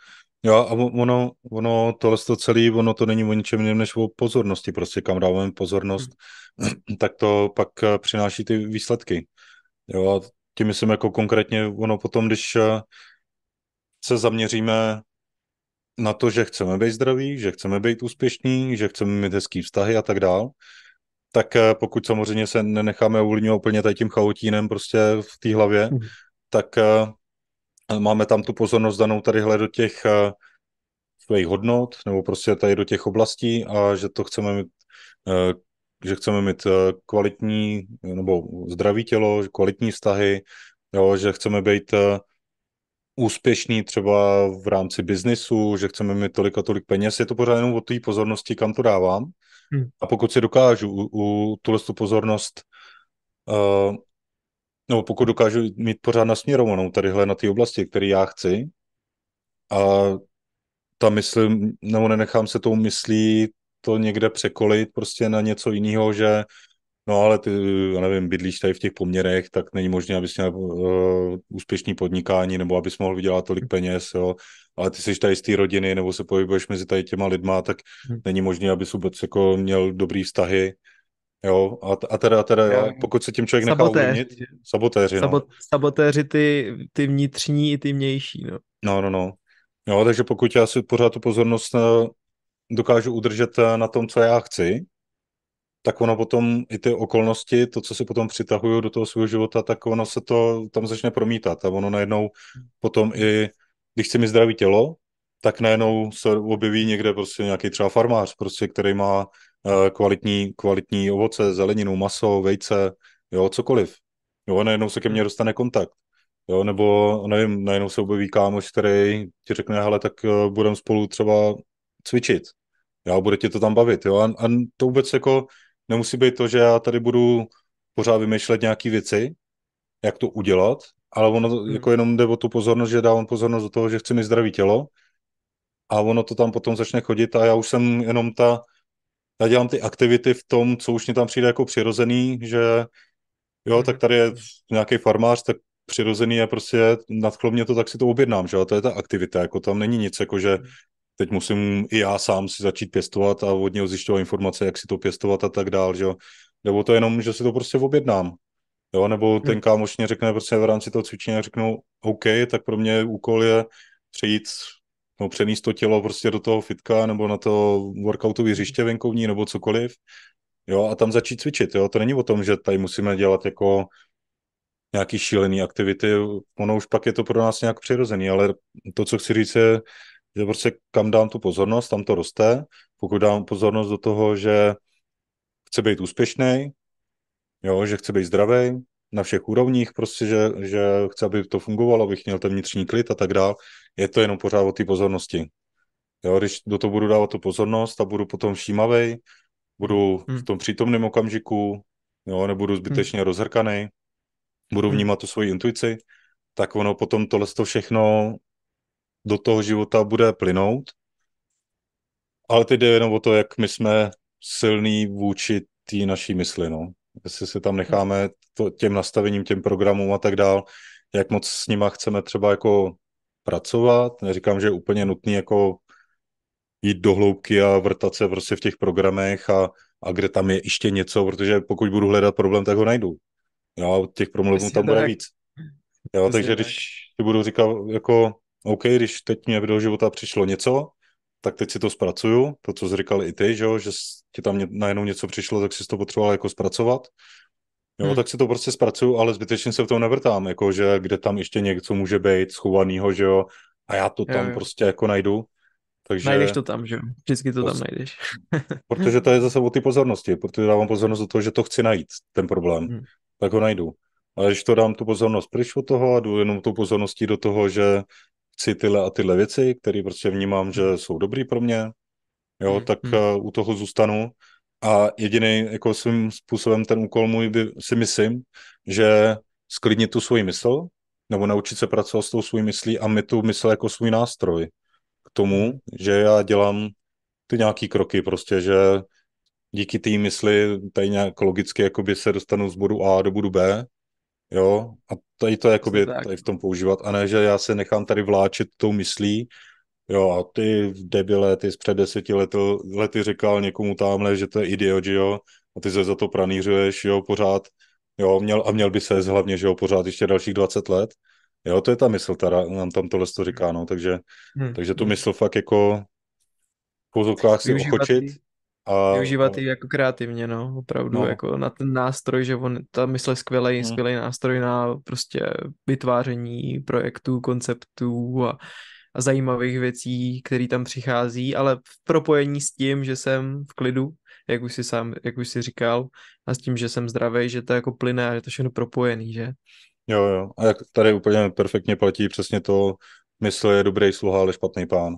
Jo, a ono, ono tohle to celé, ono to není o ničem jiném než o pozornosti, prostě kam dáváme pozornost, hmm. tak to pak eh, přináší ty výsledky. Jo, a tím myslím jako konkrétně ono potom, když eh, se zaměříme na to, že chceme být zdraví, že chceme být úspěšní, že chceme mít hezký vztahy a tak dál, tak eh, pokud samozřejmě se nenecháme ovlivňovat úplně tady tím chaotínem prostě v té hlavě, mm. tak máme tam tu pozornost danou tadyhle do těch uh, svých hodnot, nebo prostě tady do těch oblastí a že to chceme mít, uh, že chceme mít kvalitní nebo zdravý tělo, kvalitní vztahy, jo, že chceme být úspěšný třeba v rámci biznisu, že chceme mít tolik a tolik peněz, je to pořád jenom o té pozornosti, kam to dávám. Hmm. A pokud si dokážu u, u tuhle tu pozornost, uh, nebo pokud dokážu mít pořád nasměrovanou tadyhle na ty oblasti, které já chci, a ta myslím, nebo nenechám se tou myslí to někde překolit prostě na něco jiného, že No ale ty, já nevím, bydlíš tady v těch poměrech, tak není možné, abys měl uh, úspěšný podnikání nebo abys mohl vydělat tolik peněz, jo. Ale ty jsi tady z té rodiny nebo se pohybuješ mezi tady těma lidma, tak hmm. není možné, abys vůbec jako měl dobrý vztahy, jo. A, a teda, a teda jo, pokud se tím člověk nechá ovlivnit, sabotéři, no. Sabot, sabotéři ty, ty vnitřní i ty vnější, no. No, no, no. Jo, takže pokud já si pořád tu pozornost uh, dokážu udržet uh, na tom, co já chci, tak ono potom i ty okolnosti, to, co si potom přitahuju do toho svého života, tak ono se to tam začne promítat a ono najednou potom i, když chci mít zdravý tělo, tak najednou se objeví někde prostě nějaký třeba farmář, prostě, který má kvalitní, kvalitní ovoce, zeleninu, maso, vejce, jo, cokoliv. Jo, najednou se ke mně dostane kontakt. Jo, nebo nevím, najednou se objeví kámoš, který ti řekne, hele, tak uh, budeme spolu třeba cvičit. Jo, bude tě to tam bavit, jo, a, a to vůbec jako nemusí být to, že já tady budu pořád vymýšlet nějaké věci, jak to udělat, ale ono hmm. jako jenom jde o tu pozornost, že dávám pozornost do toho, že chci mít zdravý tělo a ono to tam potom začne chodit a já už jsem jenom ta, já dělám ty aktivity v tom, co už mě tam přijde jako přirozený, že jo, tak tady je nějaký farmář, tak přirozený je prostě, nadchlo mě to, tak si to objednám, že jo, to je ta aktivita, jako tam není nic, jako že teď musím i já sám si začít pěstovat a od něho zjišťovat informace, jak si to pěstovat a tak dál, že jo. Nebo to jenom, že si to prostě objednám. Jo, nebo ten hmm. kámoš mě řekne prostě v rámci toho cvičení, řeknu, OK, tak pro mě úkol je přejít, no, přenést to tělo prostě do toho fitka nebo na to workoutové hřiště venkovní nebo cokoliv. Jo, a tam začít cvičit, jo. To není o tom, že tady musíme dělat jako nějaký šílený aktivity, ono už pak je to pro nás nějak přirozený, ale to, co chci říct, je, že prostě kam dám tu pozornost, tam to roste. Pokud dám pozornost do toho, že chce být úspěšný, jo, že chce být zdravý na všech úrovních, prostě, že, že chce, aby to fungovalo, abych měl ten vnitřní klid a tak dál, je to jenom pořád o té pozornosti. Jo, když do toho budu dávat tu pozornost a budu potom všímavý, budu hmm. v tom přítomném okamžiku, jo, nebudu zbytečně hmm. rozhrkaný, budu hmm. vnímat tu svoji intuici, tak ono potom tohle to všechno do toho života bude plynout. Ale teď jde jenom o to, jak my jsme silní vůči té naší mysli, no. Jestli se tam necháme to, těm nastavením, těm programům a tak dál, jak moc s nima chceme třeba jako pracovat. Neříkám, že je úplně nutný jako jít do hloubky a vrtat se prostě v těch programech a, a kde tam je ještě něco, protože pokud budu hledat problém, tak ho najdu. Jo, těch problémů tam bude víc. Jo, takže když ti budu říkat jako OK, když teď mě do života přišlo něco, tak teď si to zpracuju, to, co jsi říkal i ty, že, jo, že ti tam najednou něco přišlo, tak si to potřeboval jako zpracovat. Jo, hmm. tak si to prostě zpracuju, ale zbytečně se v tom nevrtám, jako že kde tam ještě něco může být schovanýho, že jo, a já to tam jo, jo. prostě jako najdu. Takže... Najdeš to tam, že jo? Vždycky to tam najdeš. protože to je zase o ty pozornosti, protože dávám pozornost do toho, že to chci najít, ten problém, hmm. tak ho najdu. Ale když to dám tu pozornost pryč od toho a jdu jenom tu pozorností do toho, že chci tyhle a tyhle věci, které prostě vnímám, že jsou dobrý pro mě, jo, Hmm, tak hmm. uh, u toho zůstanu. A jediný jako svým způsobem ten úkol můj by si myslím, že sklidnit tu svoji mysl, nebo naučit se pracovat s tou svou myslí a mít tu mysl jako svůj nástroj k tomu, že já dělám ty nějaký kroky prostě, že díky té mysli tady nějak logicky jakoby se dostanu z bodu A do bodu B, jo, a tady to jakoby tak. tady v tom používat, a ne, že já se nechám tady vláčet tou myslí, jo, a ty debile, ty z před deseti lety, lety říkal někomu tamhle, že to je idiot, že jo, a ty se za to pranířuješ, jo, pořád, jo, měl, a měl by se hlavně, že jo, pořád ještě dalších 20 let, jo, to je ta mysl, která nám tam tohle to říká, no, takže, Hmm, takže tu mysl fakt jako v pozorkách si ochočit a, Využívat ji jako kreativně, no, opravdu, No. jako na ten nástroj, že on, ta mysl je skvělej, Hmm. skvělej nástroj na prostě vytváření projektů, konceptů a, a zajímavých věcí, které tam přichází, ale v propojení s tím, že jsem v klidu, jak už si sám, jak už si říkal, a s tím, že jsem zdravý, že to jako plyne a je to všechno propojený, že? Jo, jo. A jak tady úplně perfektně platí přesně to, mysl je dobrý sluha, ale špatný pán.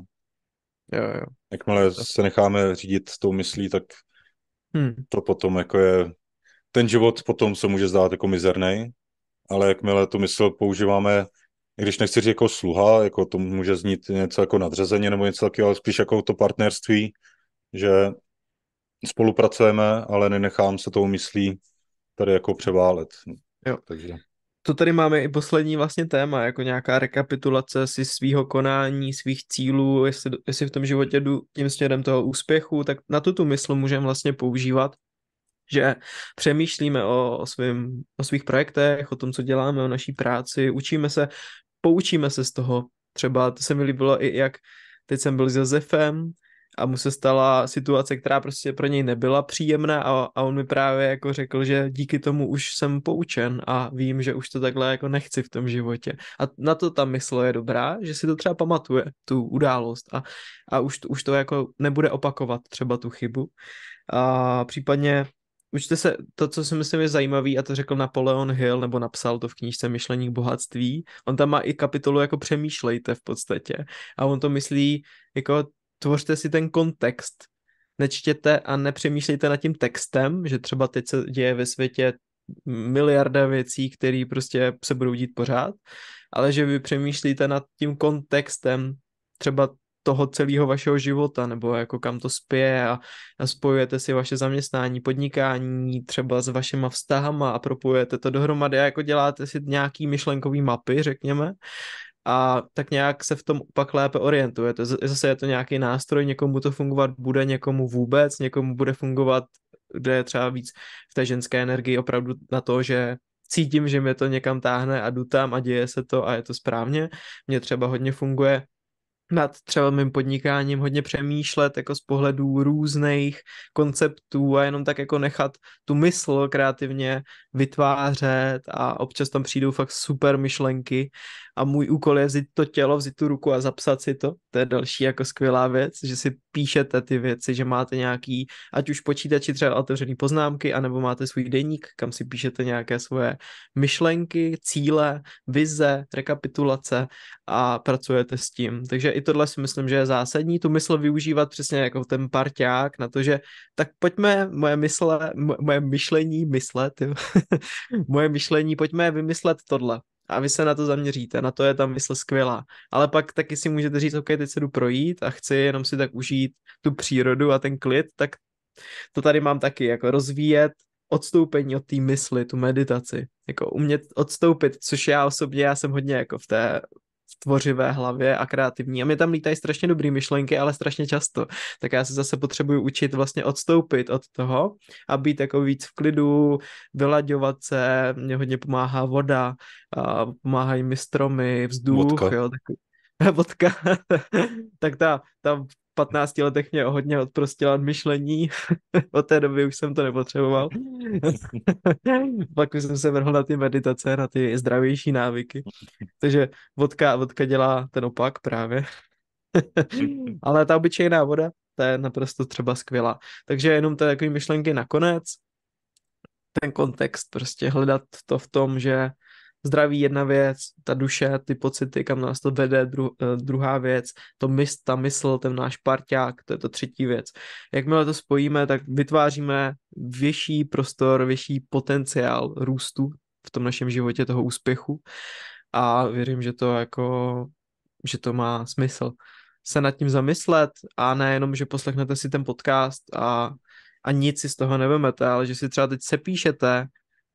Jo, jo. Jakmile se necháme řídit tou myslí, tak Hm. to potom jako je, ten život potom se může zdát jako mizerný, ale jakmile tu mysl používáme, když nechci říct jako sluha, jako to může znít něco jako nadřazeně nebo něco takového, ale spíš jako to partnerství, že spolupracujeme, ale nenechám se tou myslí tady jako převálet. Jo. Takže To tady máme i poslední vlastně téma, jako nějaká rekapitulace si svýho konání, svých cílů, jestli, jestli v tom životě jdu tím směrem toho úspěchu, tak na tu tu mysl můžeme vlastně používat, že přemýšlíme o, o, svým, o svých projektech, o tom, co děláme, o naší práci, učíme se, poučíme se z toho. Třeba to se mi líbilo i jak teď jsem byl s Josefem a mu se stala situace, která prostě pro něj nebyla příjemná a, a on mi právě jako řekl, že díky tomu už jsem poučen a vím, že už to takhle jako nechci v tom životě. A na to ta mysl je dobrá, že si to třeba pamatuje, tu událost a, a už, už to jako nebude opakovat třeba tu chybu. A případně Učte se, to, co si myslím je zajímavý, a to řekl Napoleon Hill, nebo napsal to v knížce Myšlení k bohatství, on tam má i kapitolu jako přemýšlejte v podstatě. A on to myslí, jako tvořte si ten kontext. Nečtěte a nepřemýšlejte nad tím textem, že třeba teď se děje ve světě miliarda věcí, které prostě se budou dít pořád, ale že vy přemýšlíte nad tím kontextem třeba toho celého vašeho života, nebo jako kam to spěje a, a spojujete si vaše zaměstnání, podnikání třeba s vašima vztahama a propojujete to dohromady a jako děláte si nějaký myšlenkový mapy, řekněme, a tak nějak se v tom pak lépe orientujete. Zase je to nějaký nástroj, někomu to fungovat bude, někomu vůbec, někomu bude fungovat, kde je třeba víc v té ženské energii opravdu na to, že cítím, že mě to někam táhne a jdu tam a děje se to a je to správně. Mně třeba hodně funguje nad třeba mým podnikáním hodně přemýšlet jako z pohledů různých konceptů a jenom tak jako nechat tu mysl kreativně vytvářet a občas tam přijdou fakt super myšlenky a můj úkol je vzít to tělo, vzít tu ruku a zapsat si to. To je další jako skvělá věc, že si píšete ty věci, že máte nějaký, ať už počítači třeba otevřený poznámky, anebo máte svůj deník, kam si píšete nějaké svoje myšlenky, cíle, vize, rekapitulace a pracujete s tím. Takže i tohle si myslím, že je zásadní, tu mysl využívat přesně jako ten parťák na to, že tak pojďme moje mysle, moje myšlení myslet, moje myšlení, pojďme vymyslet tohle a vy se na to zaměříte, na to je tam mysl skvělá. Ale pak taky si můžete říct, OK, teď se jdu projít a chci jenom si tak užít tu přírodu a ten klid, tak to tady mám taky, jako rozvíjet odstoupení od té mysli, tu meditaci, jako umět odstoupit, což já osobně, já jsem hodně jako v té tvořivé hlavě a kreativní. A mě tam lítají strašně dobrý myšlenky, ale strašně často. Tak já se zase potřebuju učit vlastně odstoupit od toho a být jako víc v klidu, vylaďovat se, mě hodně pomáhá voda, a pomáhají mi stromy, vzduch, Vodka. jo, tak, vodka, tak ta, ta 15 letech mě hodně odprostila od myšlení, od té doby už jsem to nepotřeboval. Pak už jsem se vrhl na ty meditace, na ty zdravější návyky. Takže vodka, vodka dělá ten opak právě. Ale ta obyčejná voda, ta je naprosto třeba skvělá. Takže jenom to takové myšlenky nakonec, ten kontext, prostě hledat to v tom, že zdraví jedna věc, ta duše, ty pocity, kam nás to vede, dru, uh, druhá věc, to mys, ta mysl, ten náš parťák, to je to třetí věc. Jakmile to spojíme, tak vytváříme větší prostor, větší potenciál růstu v tom našem životě, toho úspěchu a věřím, že to jako, že to má smysl se nad tím zamyslet a nejenom, že poslechnete si ten podcast a, a nic si z toho nevemete, ale že si třeba teď sepíšete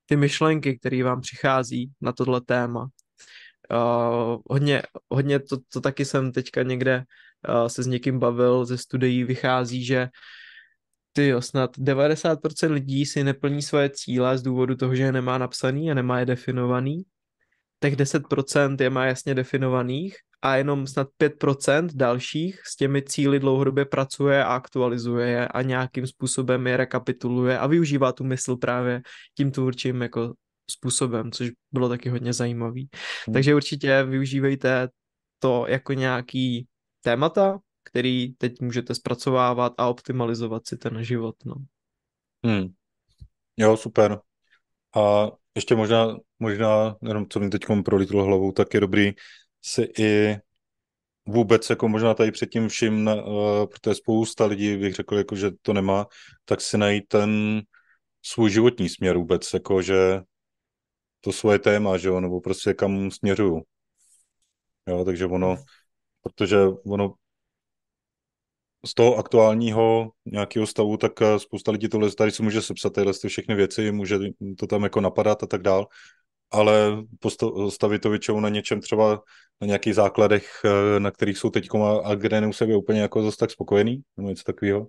ty myšlenky, které vám přichází na tohle téma. Uh, hodně, hodně to, to taky jsem teďka někde uh, se s někým bavil, ze studií vychází, že ty snad 90% lidí si neplní svoje cíle z důvodu toho, že je nemá napsaný a nemá je definovaný. Tak 10% je má jasně definovaných a jenom snad 5% dalších s těmi cíly dlouhodobě pracuje a aktualizuje je a nějakým způsobem je rekapituluje a využívá tu mysl právě tím tvůrčím jako způsobem, což bylo taky hodně zajímavý. Hmm. Takže určitě využívejte to jako nějaký témata, který teď můžete zpracovávat a optimalizovat si ten život. No. Hmm. Jo, super. A ještě možná, možná, jenom co mi teď prolítlo hlavou, tak je dobrý si i vůbec jako možná tady předtím všim, uh, protože spousta lidí bych řekl, jako, že to nemá, tak si najít ten svůj životní směr vůbec, jako že to svoje téma, že jo, nebo prostě kam směřuju. Jo, takže ono, protože ono z toho aktuálního nějakého stavu, tak eh, spousta lidí tohle tady si může sepsat tyhle všechny věci, může to tam jako napadat a tak dál, ale postavit to většinou na něčem třeba na nějakých základech, eh, na kterých jsou teď a, kde nemusí být úplně jako zase tak spokojený, nebo něco takového,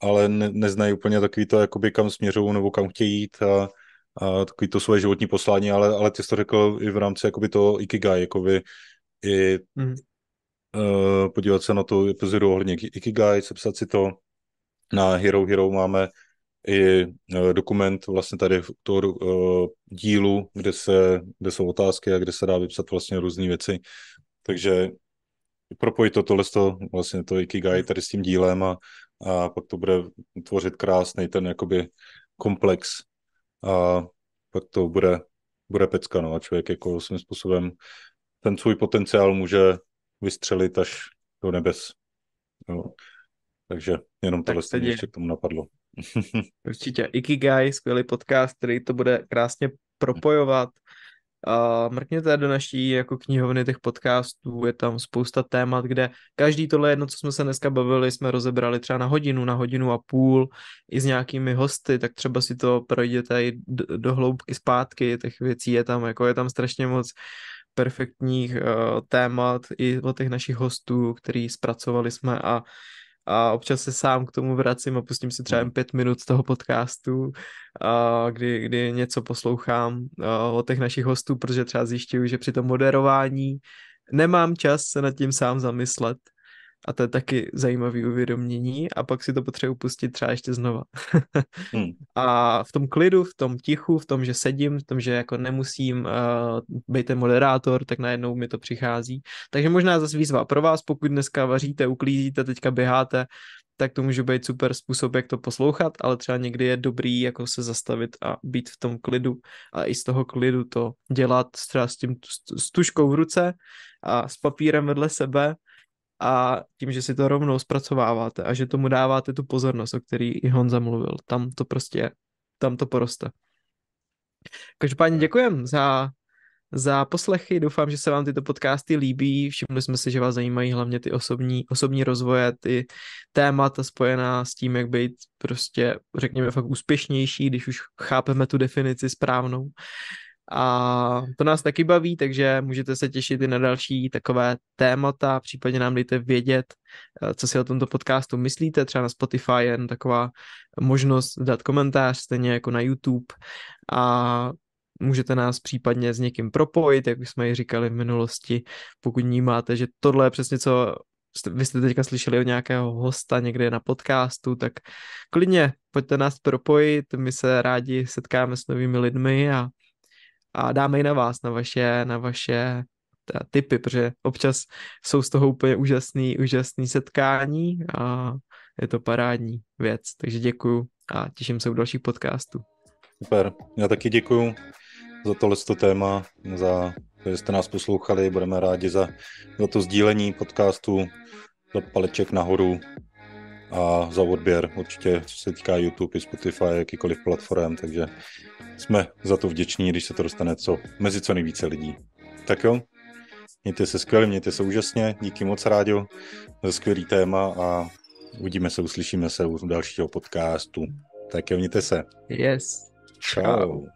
ale ne, neznají úplně takový to, jakoby kam směřují nebo kam chtějí jít a, a takový to svoje životní poslání, ale, ale ty jsi to řekl i v rámci jakoby toho Ikigai, jakoby i mm. Uh, podívat se na tu epizodu ohledně Ikigai, sepsat si to. Na Hero Hero máme i uh, dokument vlastně tady toho uh, dílu, kde, se, kde jsou otázky a kde se dá vypsat vlastně různé věci. Takže propojit to tohle to, vlastně to Ikigai tady s tím dílem a, a pak to bude tvořit krásný ten jakoby komplex a pak to bude, bude pecka, no a člověk jako svým způsobem ten svůj potenciál může vystřelit až do nebes. Jo. Takže jenom tohle tak mě ještě k tomu napadlo. Určitě. Ikigai, skvělý podcast, který to bude krásně propojovat. A mrkněte do naší jako knihovny těch podcastů, je tam spousta témat, kde každý tohle jedno, co jsme se dneska bavili, jsme rozebrali třeba na hodinu, na hodinu a půl i s nějakými hosty, tak třeba si to projděte i do, do hloubky zpátky, těch věcí je tam, jako je tam strašně moc perfektních uh, témat i od těch našich hostů, který zpracovali jsme a a občas se sám k tomu vracím a pustím si třeba jen pět minut z toho podcastu, a kdy, kdy něco poslouchám od těch našich hostů, protože třeba zjišťuju, že při tom moderování nemám čas se nad tím sám zamyslet a to je taky zajímavý uvědomění a pak si to potřebuji pustit třeba ještě znova. hmm. A v tom klidu, v tom tichu, v tom, že sedím, v tom, že jako nemusím uh, být ten moderátor, tak najednou mi to přichází. Takže možná zase výzva pro vás, pokud dneska vaříte, uklízíte, teďka běháte, tak to může být super způsob, jak to poslouchat, ale třeba někdy je dobrý jako se zastavit a být v tom klidu a i z toho klidu to dělat třeba s tím s tuškou v ruce a s papírem vedle sebe a tím, že si to rovnou zpracováváte a že tomu dáváte tu pozornost, o který i Honza mluvil, tam to prostě, tam to poroste. Každopádně děkujem za, za poslechy, doufám, že se vám tyto podcasty líbí, všimli jsme si, že vás zajímají hlavně ty osobní, osobní rozvoje, ty témata spojená s tím, jak být prostě, řekněme, fakt úspěšnější, když už chápeme tu definici správnou. A to nás taky baví, takže můžete se těšit i na další takové témata, případně nám dejte vědět, eh, co si o tomto podcastu myslíte, třeba na Spotify jen taková možnost dát komentář, stejně jako na YouTube. A můžete nás případně s někým propojit, jak už jsme ji říkali v minulosti, pokud vnímáte, že tohle je přesně co vy jste teďka slyšeli od nějakého hosta někde na podcastu, tak klidně pojďte nás propojit, my se rádi setkáme s novými lidmi a a dáme i na vás, na vaše, na vaše typy, protože občas jsou z toho úplně úžasný, úžasný setkání a je to parádní věc. Takže děkuju a těším se u dalších podcastů. Super, já taky děkuju za tohle téma, za to, že jste nás poslouchali. Budeme rádi za, za to sdílení podcastu, za paleček nahoru a za odběr určitě, co se týká YouTube, Spotify, jakýkoliv platform, takže jsme za to vděční, když se to dostane co, mezi co nejvíce lidí. Tak jo, mějte se skvěle, mějte se úžasně, díky moc rádio za skvělý téma a uvidíme se, uslyšíme se u dalšího podcastu. Tak jo, mějte se. Yes. Ciao. Ciao.